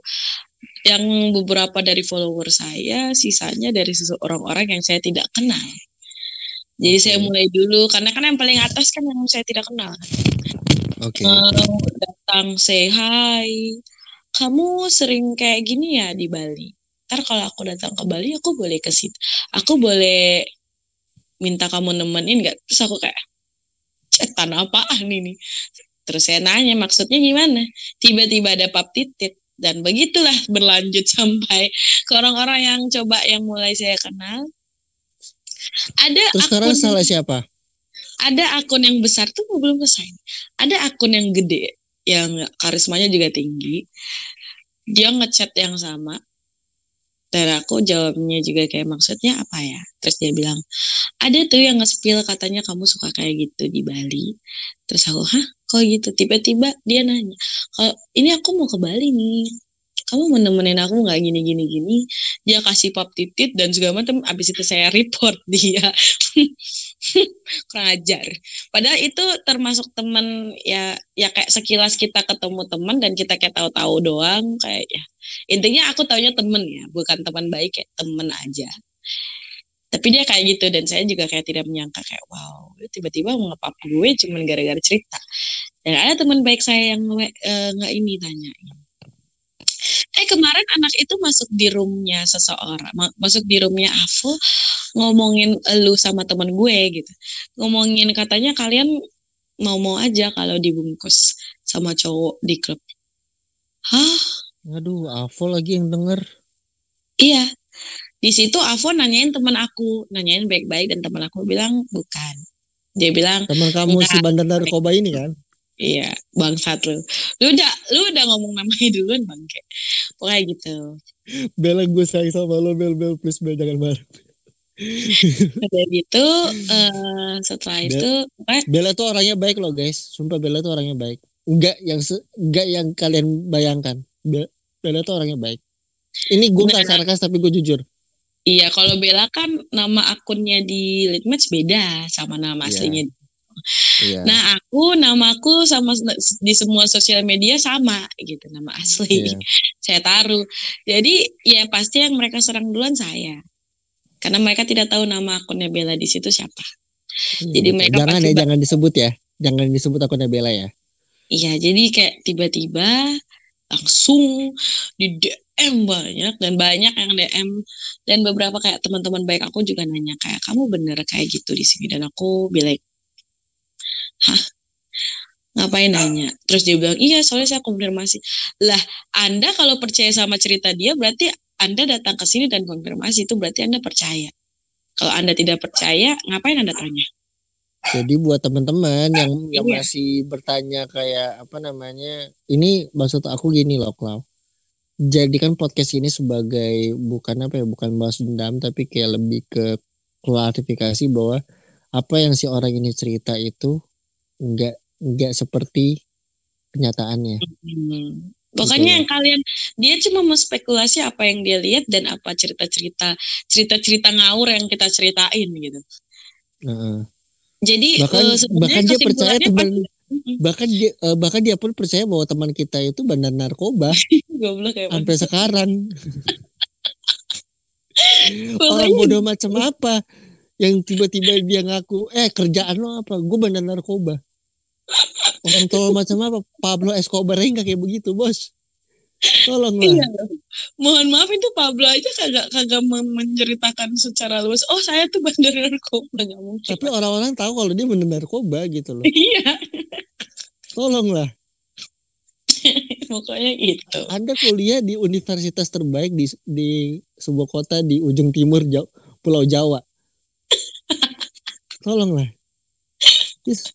yang beberapa dari follower saya, sisanya dari seseorang-orang yang saya tidak kenal. Jadi saya mulai dulu karena kan yang paling atas kan yang saya tidak kenal. Oke. Mau datang say hi. Kamu sering kayak gini ya di Bali. Ntar kalau aku datang ke Bali aku boleh ke situ. Aku boleh minta kamu nemenin nggak? Terus aku kayak cetan apaan ini? Terus saya nanya maksudnya gimana? Tiba-tiba ada pap titit dan begitulah berlanjut sampai ke orang-orang yang coba yang mulai saya kenal. Ada Terus sekarang akun salah siapa? ada akun yang besar tuh belum selesai. Ada akun yang gede yang karismanya juga tinggi. Dia ngechat yang sama. Dan aku jawabnya juga kayak maksudnya apa ya? Terus dia bilang, ada tuh yang nge-spill katanya kamu suka kayak gitu di Bali. Terus aku, hah kok gitu? Tiba-tiba dia nanya, kalau ini aku mau ke Bali nih. Kamu mau nemenin aku nggak gini gini gini? Dia kasih pap titit dan segala macam. Abis itu saya report dia. kurang. Padahal itu termasuk teman ya ya kayak sekilas kita ketemu teman dan kita kayak tahu-tahu doang kayak ya. Intinya aku taunya temen ya, bukan teman baik kayak temen aja. Tapi dia kayak gitu dan saya juga kayak tidak menyangka kayak wow, tiba-tiba mau ngepap gue cuman gara-gara cerita. Dan ada teman baik saya yang eh, nggak ini tanyain. Eh kemarin anak itu masuk di roomnya seseorang, ma- masuk di roomnya Avo ngomongin lu sama temen gue gitu ngomongin katanya kalian mau-mau aja kalau dibungkus sama cowok di klub. Hah? Aduh, Avo lagi yang denger. Iya. Di situ Avo nanyain teman aku, nanyain baik-baik dan teman aku bilang bukan. Dia bilang, Teman kamu si bandar narkoba ini kan? Iya, bangsat lu. Lu udah lu udah ngomong namanya duluan bangke. Pokoknya gitu. Bella gue sayang sama lo, Bel, Bel, please, Bel, jangan marah. Udah gitu, eh, setelah Bel- itu, pokoknya Bella tuh orangnya baik loh guys. Sumpah Bella tuh orangnya baik. Enggak yang enggak yang kalian bayangkan. Be- Bella tuh orangnya baik. Ini gue nggak sarkas tapi gue jujur. Iya, kalau Bella kan nama akunnya di Litmatch beda sama nama Iya. aslinya. Iya. Nah, aku namaku sama di semua sosial media sama gitu nama asli. Iya. saya taruh. Jadi ya pasti yang mereka serang duluan saya. Karena mereka tidak tahu nama akunnya Bella di situ siapa. Iya, Jadi mereka jangan pasti ya, jangan disebut ya. Jangan disebut akunnya Bella ya. Iya, jadi kayak tiba-tiba langsung di DM banyak dan banyak yang DM dan beberapa kayak teman-teman baik aku juga nanya kayak kamu bener kayak gitu di sini dan aku bilang hah? Ngapain nanya? Terus dia bilang iya soalnya saya konfirmasi. Lah anda kalau percaya sama cerita dia berarti anda datang ke sini dan konfirmasi itu berarti anda percaya. Kalau anda tidak percaya ngapain anda tanya? Jadi buat teman-teman yang yang Iya. masih bertanya kayak apa namanya, ini maksud aku gini loh, Klau. Jadikan podcast ini sebagai bukan apa ya, bukan bahas dendam, tapi kayak lebih ke klarifikasi bahwa apa yang si orang ini cerita itu enggak enggak seperti kenyataannya. Hmm. Pokoknya Betul. yang kalian dia cuma mau spekulasi apa yang dia lihat dan apa cerita-cerita cerita-cerita ngawur yang kita ceritain gitu. Heeh. Jadi Bahkan eh, sebenarnya bahkan dia percaya teman bahkan dia eh, bahkan dia pun percaya bahwa teman kita itu bandar narkoba goblok sampai sekarang. orang bodoh macam apa yang tiba-tiba dia ngaku eh kerjaan lo apa gue bandar narkoba orang tua macam apa Pablo Escobar nggak kayak begitu bos tolonglah Iya. Mohon maaf itu Pablo aja kagak kagak men- menceritakan secara luas. Oh saya tuh bandar narkoba nggak mungkin. tapi orang-orang tahu kalau dia bandar narkoba gitu loh Iya, tolonglah pokoknya gitu. anda kuliah di universitas terbaik di di sebuah kota di ujung timur Jaw- Pulau Jawa tolonglah use,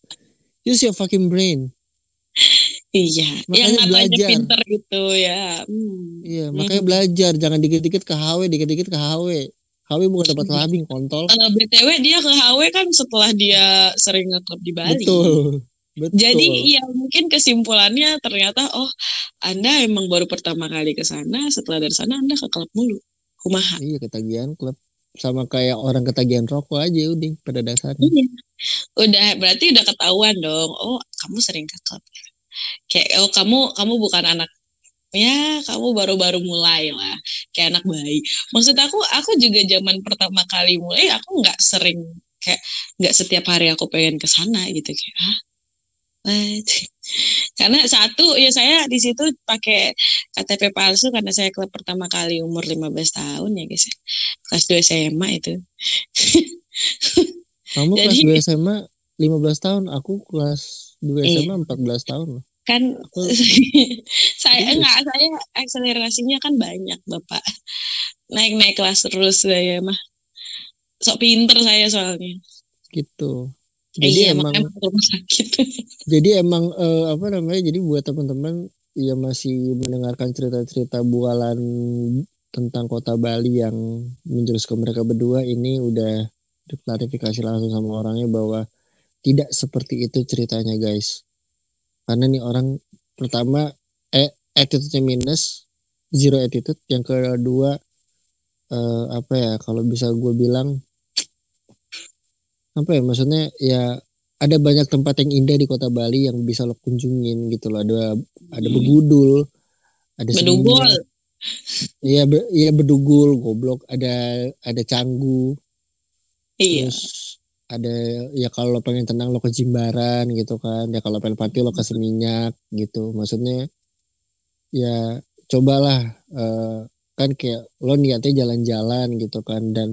use your fucking brain Iya, Makanya yang belajar. pinter gitu ya. Hmm. Iya, makanya belajar, jangan dikit-dikit ke HW, dikit-dikit ke HW. HW bukan tempat labing, kontol. Eh, BTW dia ke HW kan setelah dia sering ngeklub di Bali. Betul. Betul. Jadi iya mungkin kesimpulannya ternyata oh Anda emang baru pertama kali ke sana, setelah dari sana Anda ke klub mulu. Kumaha. Iya, ketagihan klub sama kayak orang ketagihan rokok aja udah pada dasarnya. Iya. Udah berarti udah ketahuan dong. Oh, kamu sering ke klub. Kayak oh kamu kamu bukan anak ya kamu baru-baru mulai lah kayak anak bayi. Maksud aku aku juga zaman pertama kali mulai aku nggak sering kayak nggak setiap hari aku pengen ke sana gitu kayak ah what?" Karena satu ya saya di situ pakai KTP palsu karena saya klub pertama kali umur 15 tahun ya guys kelas 2 SMA itu Kamu Jadi- kelas 2 SMA 15 tahun, aku kelas 2 Iya. SMA 14 tahun loh. kan Aku saya enggak saya akselerasinya kan banyak bapak naik naik kelas terus saya mah sok pinter saya soalnya gitu. Jadi iya emang rumah sakit jadi emang eh, apa namanya? Jadi buat teman-teman yang masih mendengarkan cerita-cerita bualan tentang kota Bali yang menjurus ke mereka berdua ini udah diklarifikasi langsung sama orangnya bahwa tidak seperti itu ceritanya guys. Karena nih orang pertama eh attitude-nya minus, zero attitude. Yang kedua eh, apa ya kalau bisa gue bilang apa ya maksudnya ya ada banyak tempat yang indah di kota Bali yang bisa lo kunjungin gitu loh. Ada ada begudul, ada bedugul seminyak, Iya, be- iya bedugul, goblok. Ada ada canggu, iya terus ada ya kalau lo pengen tenang lo ke Jimbaran gitu kan. Ya kalau pengen party lo ke Seminyak gitu. Maksudnya ya cobalah eh, kan kayak lo niatnya jalan-jalan gitu kan dan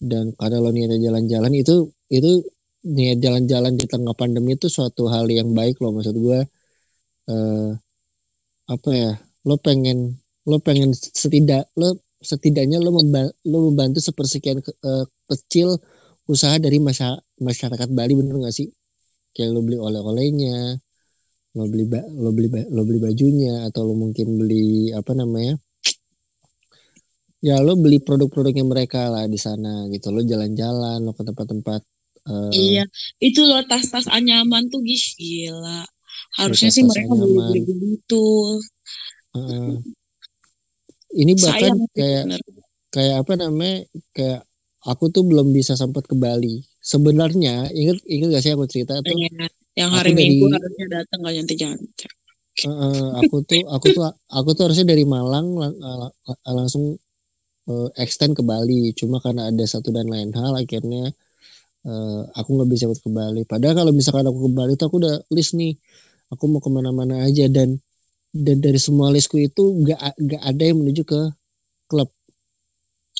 dan karena lo niatnya jalan-jalan itu itu niat jalan-jalan di tengah pandemi itu suatu hal yang baik loh maksud gua. Eh apa ya lo pengen lo pengen setidak lo setidaknya lo memba- lo membantu sepersekian ke- eh, kecil usaha dari masa masyarakat Bali bener gak sih? Kayak lo beli oleh-olehnya lo beli ba- lo beli lo beli bajunya atau lo mungkin beli apa namanya ya lo beli produk-produknya mereka lah di sana gitu lo jalan-jalan lo ke tempat-tempat eh, iya itu loh tas-tas anyaman tuh gih gila harusnya sih tas-tas mereka beli beli gitu Heeh. ini bahkan sayang sih kayak bener. kayak apa namanya kayak aku tuh belum bisa sempat ke Bali sebenarnya inget inget gak sih aku cerita tuh Iya, yang hari dari- Minggu harusnya datang gak nyantai jantai. eh, eh, aku tuh aku tuh aku tuh harusnya dari Malang lang- lang- langsung eh, extend ke Bali. Cuma karena ada satu dan lain hal akhirnya eh, aku nggak bisa ikut ke Bali. Padahal kalau misalkan aku ke Bali tuh aku udah list nih aku mau ke mana-mana aja. Dan dan dari semua listku itu nggak nggak ada yang menuju ke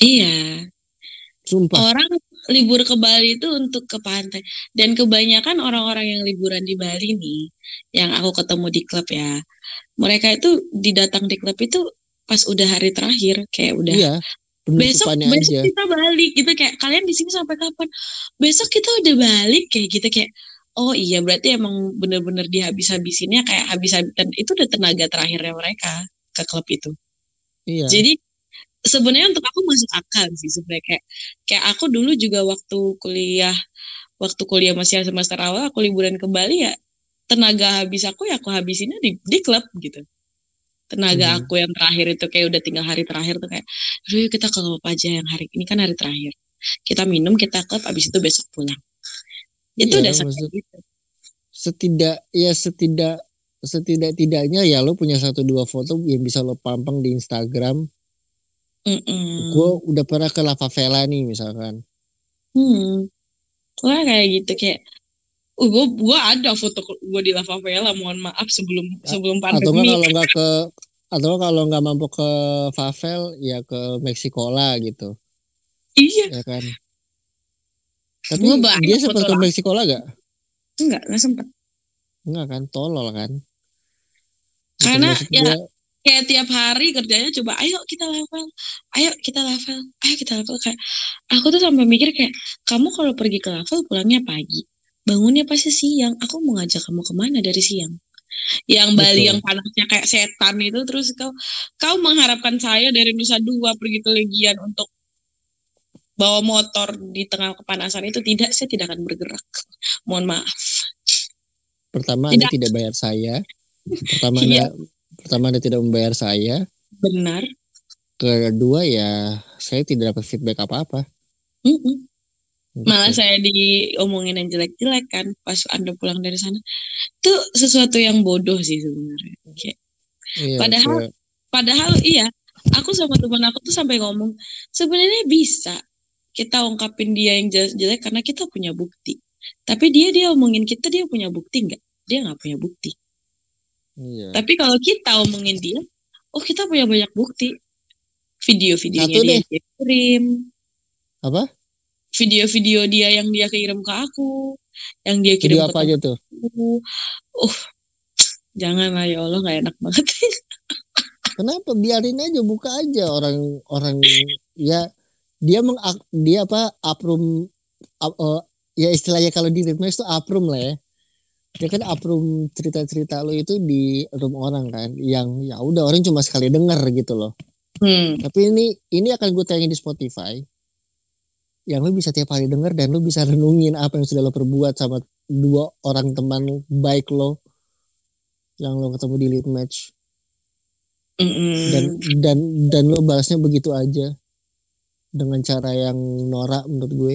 Iya, sumpah. Orang libur ke Bali itu untuk ke pantai. Dan kebanyakan orang-orang yang liburan di Bali nih, yang aku ketemu di klub ya, mereka itu didatang di klub itu pas udah hari terakhir, kayak udah iya besok besok aja. kita balik gitu kayak kalian di sini sampai kapan? Besok kita udah balik kayak gitu kayak oh iya berarti emang bener-bener dihabis-habisinnya kayak habis dan itu udah tenaga terakhirnya mereka ke klub itu. Iya. Jadi sebenarnya untuk aku masuk akal sih sebenarnya kayak kayak aku dulu juga waktu kuliah waktu kuliah masih semester awal aku liburan ke Bali ya tenaga habis aku ya aku habisinnya di di klub gitu tenaga Mhm. aku yang terakhir itu kayak udah tinggal hari terakhir tuh kayak aduh yuk kita ke klub aja yang hari ini kan hari terakhir. Kita minum kita klub abis itu besok pulang. Itu Iya, udah maksud- gitu setidak ya setidak setidak tidaknya ya lo punya satu dua foto yang bisa lo pampang di Instagram. Gue udah pernah ke Lava Vela nih misalkan. Hmm. Wah kayak gitu kayak uh, gua gua ada foto gua di Lava Vela mohon maaf sebelum sebelum atau pandemi. kalau nggak ke atau kalau nggak mampu ke Favel ya ke Meksikola gitu. Iya. Ya kan? Tapi Gua dia sempat ke. Meksikola gak? enggak nggak sempet. Enggak kan? Tolol kan? Karena, maksud ya, gua, kayak tiap hari kerjanya coba ayo kita level ayo kita level ayo kita level kayak aku tuh sampai mikir kayak kamu kalau pergi ke level pulangnya pagi bangunnya pasti siang aku mau ngajak kamu ke mana dari siang yang Bali Betul. yang panasnya kayak setan itu terus kau kau mengharapkan saya dari Nusa Dua pergi ke Legian untuk bawa motor di tengah kepanasan itu tidak saya tidak akan bergerak mohon maaf pertama anda tidak. tidak bayar saya pertama Iya. anda pertama anda tidak membayar saya benar kedua ya saya tidak dapat feedback apa-apa Mm-mm. Gitu. Malah saya diomongin yang jelek-jelek kan pas anda pulang dari sana. Itu sesuatu yang bodoh sih sebenarnya. Kayak, Iya, padahal- kayak- padahal iya aku sama teman aku tuh sampai ngomong sebenarnya bisa kita ungkapin dia yang jelek-jelek karena kita punya bukti. Tapi dia dia omongin kita dia punya bukti nggak? Dia nggak punya bukti. Iya. tapi kalau kita omongin dia oh kita punya banyak bukti. Video-videonya dia kirim. Apa video-video dia yang dia kirim ke aku yang dia kirim video ke apa aja tuh? aku. Uh, jangan lah ya Allah nggak enak banget. kenapa? Biarin aja buka aja orang orang ya dia meng dia apa aprum ap- eh, ya istilahnya kalau di Ritmes itu aprum lah ya. Dia kan aprum cerita-cerita lo itu di room orang kan yang ya udah orang cuma sekali denger gitu loh. Hmm, tapi ini ini akan gue tayangin di Spotify yang lo bisa tiap hari denger dan lo bisa renungin apa yang sudah lo perbuat sama dua orang teman baik lo yang lo ketemu di lead match. Dan dan dan lo balasnya begitu aja dengan cara yang norak menurut gue.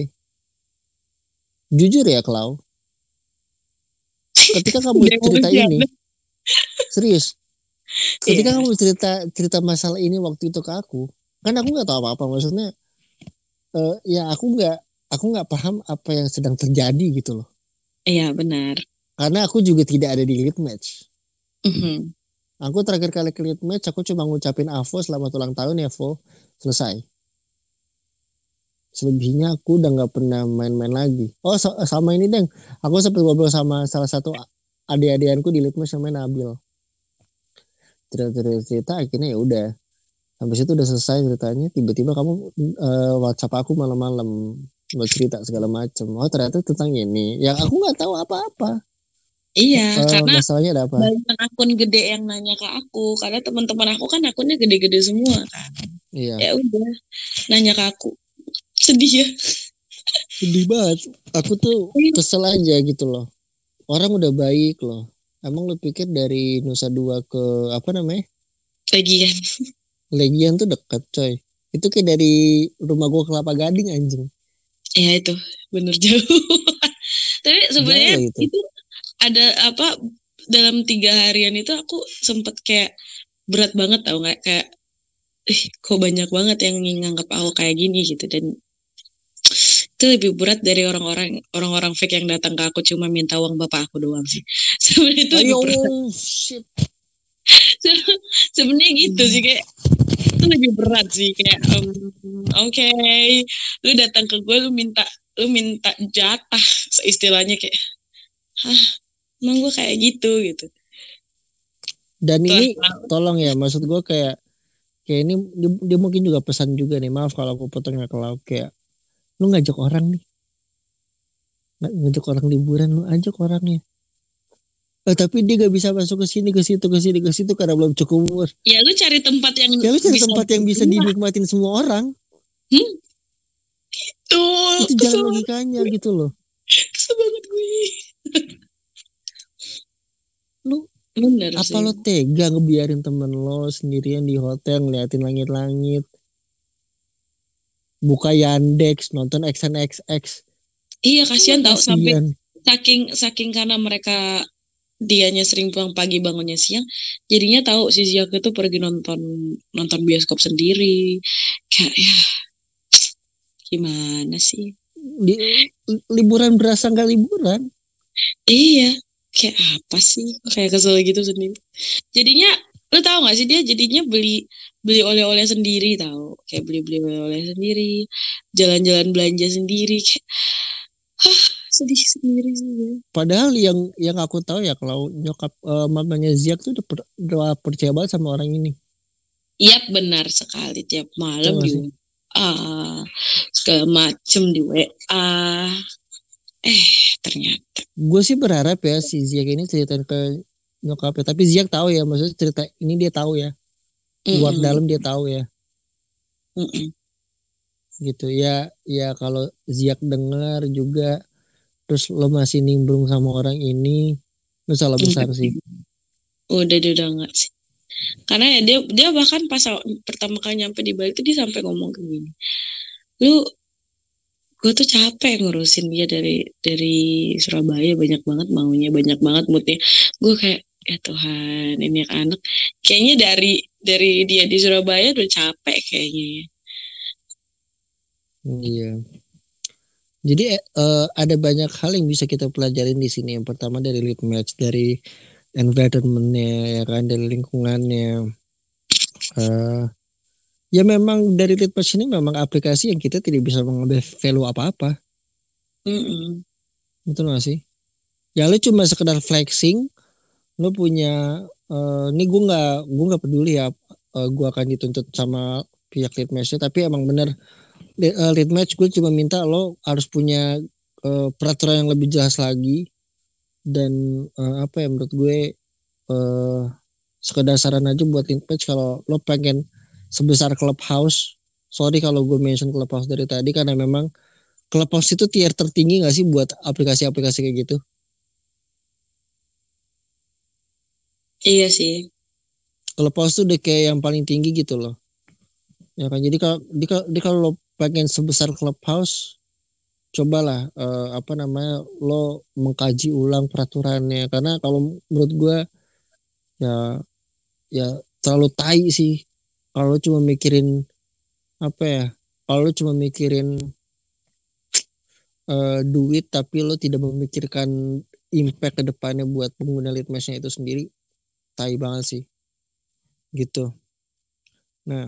Jujur ya Klau ketika kamu cerita ini serius. Ketika Iya. kamu cerita cerita masalah ini waktu itu ke aku kan aku nggak tahu apa apa maksudnya eh, ya aku nggak aku nggak paham apa yang sedang terjadi gitu loh Iya benar. karena aku juga tidak ada di lead match Mhm. Aku terakhir kali ke lead match aku cuma ngucapin Avo selamat ulang tahun ya Vo. Selesai. Selebihnya aku udah nggak pernah main-main lagi. Oh sa- sama ini deng. Aku sempat ngobrol sama salah satu adik-adikanku di lead match namanya Nabil. Cerita-cerita akhirnya ya udah. Habis itu udah selesai ceritanya. Tiba-tiba kamu eh, WhatsApp aku malam-malam mau cerita segala macam. Oh ternyata tentang ini. Yang aku nggak tahu apa-apa. Iya, Eh, karena masalahnya ada apa? banyak akun gede yang nanya ke aku. Karena teman-teman aku kan akunnya gede-gede semua kan. Iya. Ya udah, nanya ke aku. Sedih ya. sedih banget aku tuh Iya. kesel aja gitu loh orang udah baik loh emang lu pikir dari Nusa Dua ke apa namanya Lagian. Legian tuh deket coy. Itu kayak dari rumah gua ke Kelapa Gading anjing. Ya itu. Bener jauh tapi sebenarnya itu. itu ada apa dalam tiga harian itu aku sempet kayak berat banget tau nggak? Kayak ih kok banyak banget yang nganggap aku kayak gini gitu. Dan itu lebih berat dari orang-orang orang-orang fake yang datang ke aku cuma minta uang bapak aku doang sih. Sebenarnya itu lebih Ayo, berat. shit. sebenarnya gitu sih kayak itu lebih berat sih kayak em, oke lu datang ke gue lu minta lu minta jatah istilahnya kayak hah emang gue kayak gitu gitu. Dan ini Setelah- tolong ya, maksud gue kayak kayak ini dia, dia mungkin juga pesan juga nih, maaf kalau aku potongnya ke laut kayak lu ngajak orang nih, Nga- ngajak orang liburan lu ajak orangnya. Eh, tapi dia gak bisa masuk ke sini ke situ ke sini ke situ karena belum cukup umur. ya lu cari tempat yang Ya lu cari bisa tempat yang bisa Iya. dinikmatin semua orang. tuh Itu kesel, jalan logikanya gitu loh. kesel banget gue Lu bener apa sih lo tega ngebiarin temen lo sendirian di hotel ngeliatin langit-langit buka Yandex nonton XNXX iya kasihan tau sampai Kasian. saking saking karena mereka dianya sering pulang pagi bangunnya siang jadinya tahu si Ziak itu pergi nonton nonton bioskop sendiri. Kayak ya gimana sih? Li- liburan berasa nggak liburan? Iya kayak apa sih? Kayak kesel gitu sendiri. Jadinya lu tahu gak sih dia jadinya beli beli oleh-oleh sendiri tahu. Kayak beli beli oleh-oleh sendiri jalan-jalan belanja sendiri kayak hah sedih sendiri sih padahal yang yang aku tahu ya kalau nyokap eh, mamanya Ziak tuh udah, per- udah percaya banget sama orang ini. Iya benar sekali. Tiap malam di segala macem di WA eh ternyata. Gue sih berharap ya si Ziak ini ceritain ke nyokapnya tapi Ziak tahu ya maksudnya cerita ini dia tahu ya. Luar dalam dia tahu ya. Mm-mm. gitu. Ya ya kalau Ziak dengar juga terus lo masih nimbrung sama orang ini lo salah besar sih. Udah dia udah enggak sih. Karena ya dia dia bahkan pas pertama kali nyampe di Bali tuh dia sampai ngomong kayak gini. Lu gue tuh capek ngurusin dia dari dari Surabaya banyak banget maunya banyak banget moodnya. Gue kayak ya Tuhan ini anak kayaknya dari dari dia di Surabaya udah capek kayaknya ya. Iya. Jadi eh, ada banyak hal yang bisa kita pelajarin di sini. Yang pertama dari lead match, dari environmentnya, ya kan, dari lingkungannya. Eh, ya memang dari lead match ini memang aplikasi yang kita tidak bisa mengambil value apa-apa, Mm-mm. betul gak sih? Ya lu cuma sekedar flexing, lu punya, eh, ini gue nggak, gue nggak peduli ya, eh, gue akan dituntut sama pihak lead match tapi emang bener eh, lead match gue cuma minta lo harus punya eh, peraturan yang lebih jelas lagi dan eh, apa ya menurut gue eh sekedar saran aja buat lead match kalau lo pengen sebesar clubhouse. Sorry kalau gue mention clubhouse dari tadi karena memang clubhouse itu tier tertinggi gak sih buat aplikasi-aplikasi kayak gitu? Iya sih. clubhouse tuh udah kayak yang paling tinggi gitu loh. Ya kan? Jadi kalau di, di kalau pengen sebesar clubhouse cobalah eh, apa namanya lo mengkaji ulang peraturannya. Karena kalau menurut gue ya ya terlalu tai sih. Kalau cuma mikirin apa ya kalau cuma mikirin eh, duit tapi lo tidak memikirkan impact ke depannya buat pengguna litmasnya itu sendiri tai banget sih. Gitu. Nah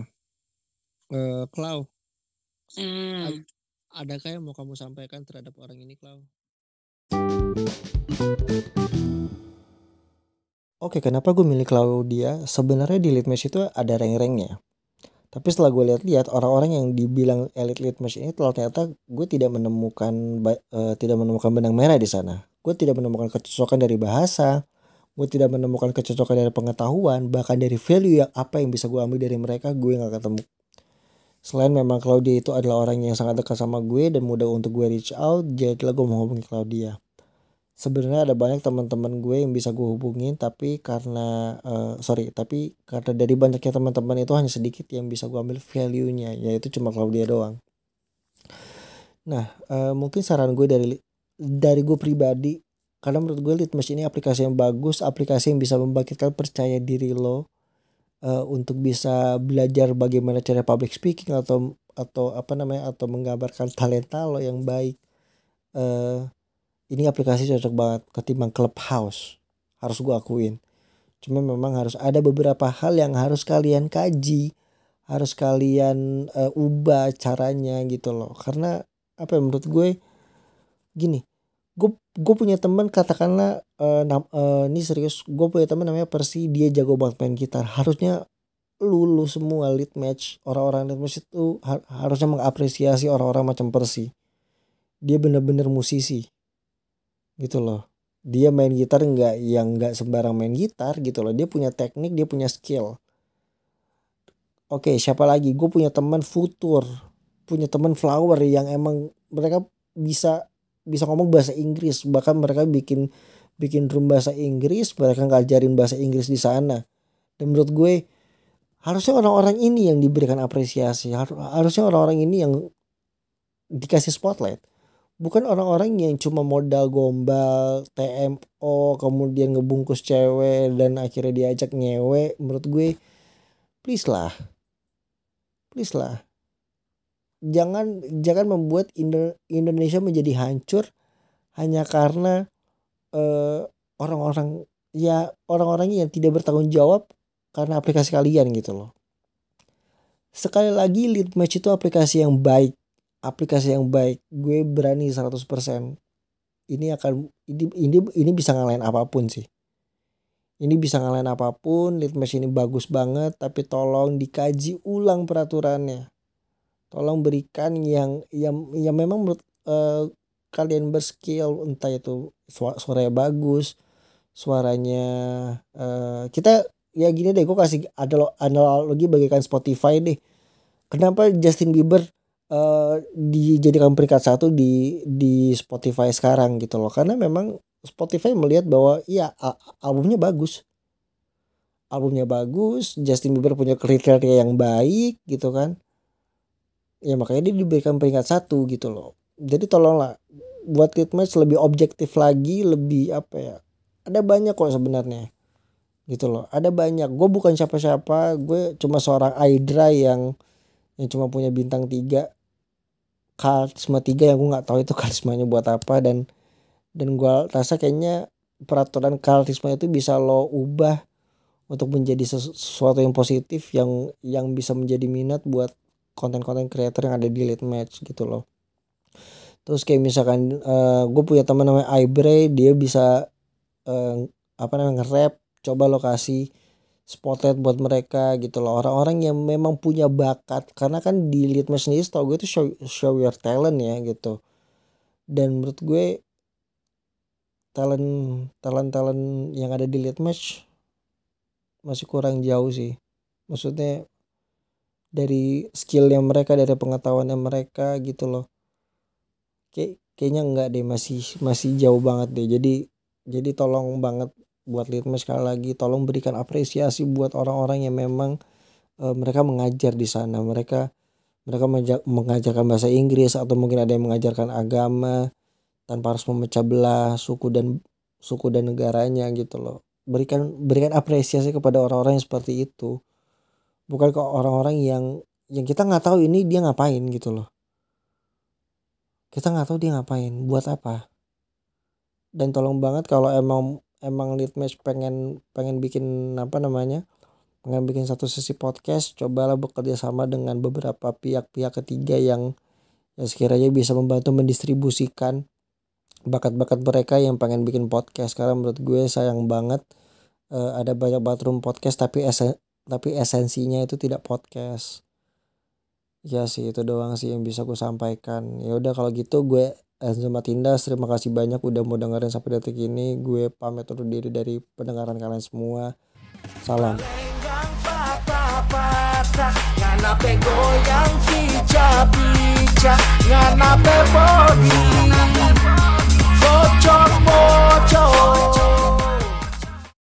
eh Klau Ah, adakah yang mau kamu sampaikan terhadap orang ini Klau Oke, kenapa gue milih Claudia? Sebenarnya di Litmus itu ada rank-ranknya. Tapi setelah gue lihat-lihat orang-orang yang dibilang elite Litmus ini ternyata gue tidak menemukan eh, tidak menemukan benang merah di sana. Gue tidak menemukan kecocokan dari bahasa, gue tidak menemukan kecocokan dari pengetahuan, bahkan dari value yang apa yang bisa gue ambil dari mereka gue nggak ketemu. Selain memang Claudia itu adalah orang yang sangat dekat sama gue dan mudah untuk gue reach out, jadilah gue menghubungi Claudia. Sebenarnya ada banyak teman-teman gue yang bisa gue hubungin tapi karena eh, sorry tapi karena dari banyaknya teman-teman itu hanya sedikit yang bisa gue ambil value-nya yaitu cuma Claudia doang. Nah, uh, mungkin saran gue dari dari gue pribadi karena menurut gue Litmus ini aplikasi yang bagus, aplikasi yang bisa membangkitkan percaya diri lo uh, untuk bisa belajar bagaimana cara public speaking atau atau apa namanya atau menggambarkan talenta lo yang baik. Uh, ini aplikasi cocok banget ketimbang Clubhouse. Harus gue akuin. Cuma memang harus ada beberapa hal yang harus kalian kaji, harus kalian uh, ubah caranya gitu loh. Karena apa ya menurut gue gini gue gue punya teman katakanlah uh, uh, ini serius gue punya teman namanya Persi dia jago banget main gitar. Harusnya lu lu semua lead match orang-orang lead match itu har harusnya mengapresiasi orang-orang macam Persi dia bener-bener musisi. Gitu loh. Dia main gitar nggak yang nggak sembarang main gitar gitu loh. Dia punya teknik dia punya skill. Oke siapa lagi? Gue punya teman futur. Punya teman flower yang emang mereka bisa bisa ngomong bahasa Inggris. Bahkan mereka bikin bikin room bahasa Inggris mereka ngajarin bahasa Inggris di sana. Dan menurut gue harusnya orang-orang ini yang diberikan apresiasi. Harusnya orang-orang ini yang dikasih spotlight. Bukan orang-orang yang cuma modal gombal TMO kemudian ngebungkus cewek dan akhirnya diajak nyewe. Menurut gue please lah. Please lah jangan jangan membuat Indonesia menjadi hancur hanya karena eh, orang-orang ya orang-orang yang tidak bertanggung jawab karena aplikasi kalian gitu loh. Sekali lagi lead match itu aplikasi yang baik, aplikasi yang baik. Gue berani 100% ini akan ini ini ini bisa ngalahin apa pun sih. Ini bisa ngalahin apa pun, lead match ini bagus banget tapi tolong dikaji ulang peraturannya tolong berikan yang yang yang memang menurut uh, kalian berskill entah itu suaranya bagus suaranya uh, kita ya gini deh gue kasih ada analogi bagikan Spotify deh. Kenapa Justin Bieber uh, dijadikan peringkat satu di di Spotify sekarang gitu loh? Karena memang Spotify melihat bahwa iya albumnya bagus. Albumnya bagus Justin Bieber punya kriteria yang baik gitu kan ya makanya dia diberikan peringkat satu gitu loh. Jadi tolonglah buat match lebih objektif lagi lebih apa ya ada banyak kok sebenarnya. Gitu loh ada banyak. Gue bukan siapa-siapa gue cuma seorang Aidra yang yang cuma punya bintang tiga. Karisma tiga yang gue nggak tahu itu karismanya buat apa dan dan gue rasa kayaknya peraturan karisma itu bisa lo ubah untuk menjadi sesuatu yang positif yang yang bisa menjadi minat buat konten-konten creator yang ada di late match gitu loh. Terus kayak misalkan uh, eh, gue punya teman namanya Ibray dia bisa uh, apa namanya nge-rap coba lokasi spotlight buat mereka gitu loh. Orang-orang yang memang punya bakat karena kan di lead match sendiri tau gue itu show, show your talent ya gitu. Dan menurut gue talent talent talent yang ada di lead match masih kurang jauh sih. Maksudnya dari skillnya mereka dari pengetahuannya mereka gitu loh. Kayak kayaknya enggak deh masih masih jauh banget deh. Jadi jadi tolong banget buat litmus sekali lagi tolong berikan apresiasi buat orang-orang yang memang uh, mereka mengajar di sana. Mereka mereka mengajarkan bahasa Inggris atau mungkin ada yang mengajarkan agama tanpa harus memecah belah suku dan suku dan negaranya gitu loh. Berikan berikan apresiasi kepada orang-orang yang seperti itu bukan ke orang-orang yang yang kita nggak tahu ini dia ngapain gitu loh. Kita nggak tahu dia ngapain buat apa. Dan tolong banget kalau emang emang lead match pengen pengen bikin apa namanya pengen bikin satu sesi podcast cobalah bekerja sama dengan beberapa pihak-pihak ketiga yang yang sekiranya bisa membantu mendistribusikan bakat-bakat mereka yang pengen bikin podcast. Karena menurut gue sayang banget uh, ada banyak bathroom podcast tapi tapi esensinya itu tidak podcast. Ya sih itu doang sih yang bisa gue sampaikan. Ya udah kalau gitu gue Enzo Matindas terima kasih banyak udah mau dengerin sampai detik ini. Gue pamit undur diri dari pendengaran kalian semua. Salam. Bocor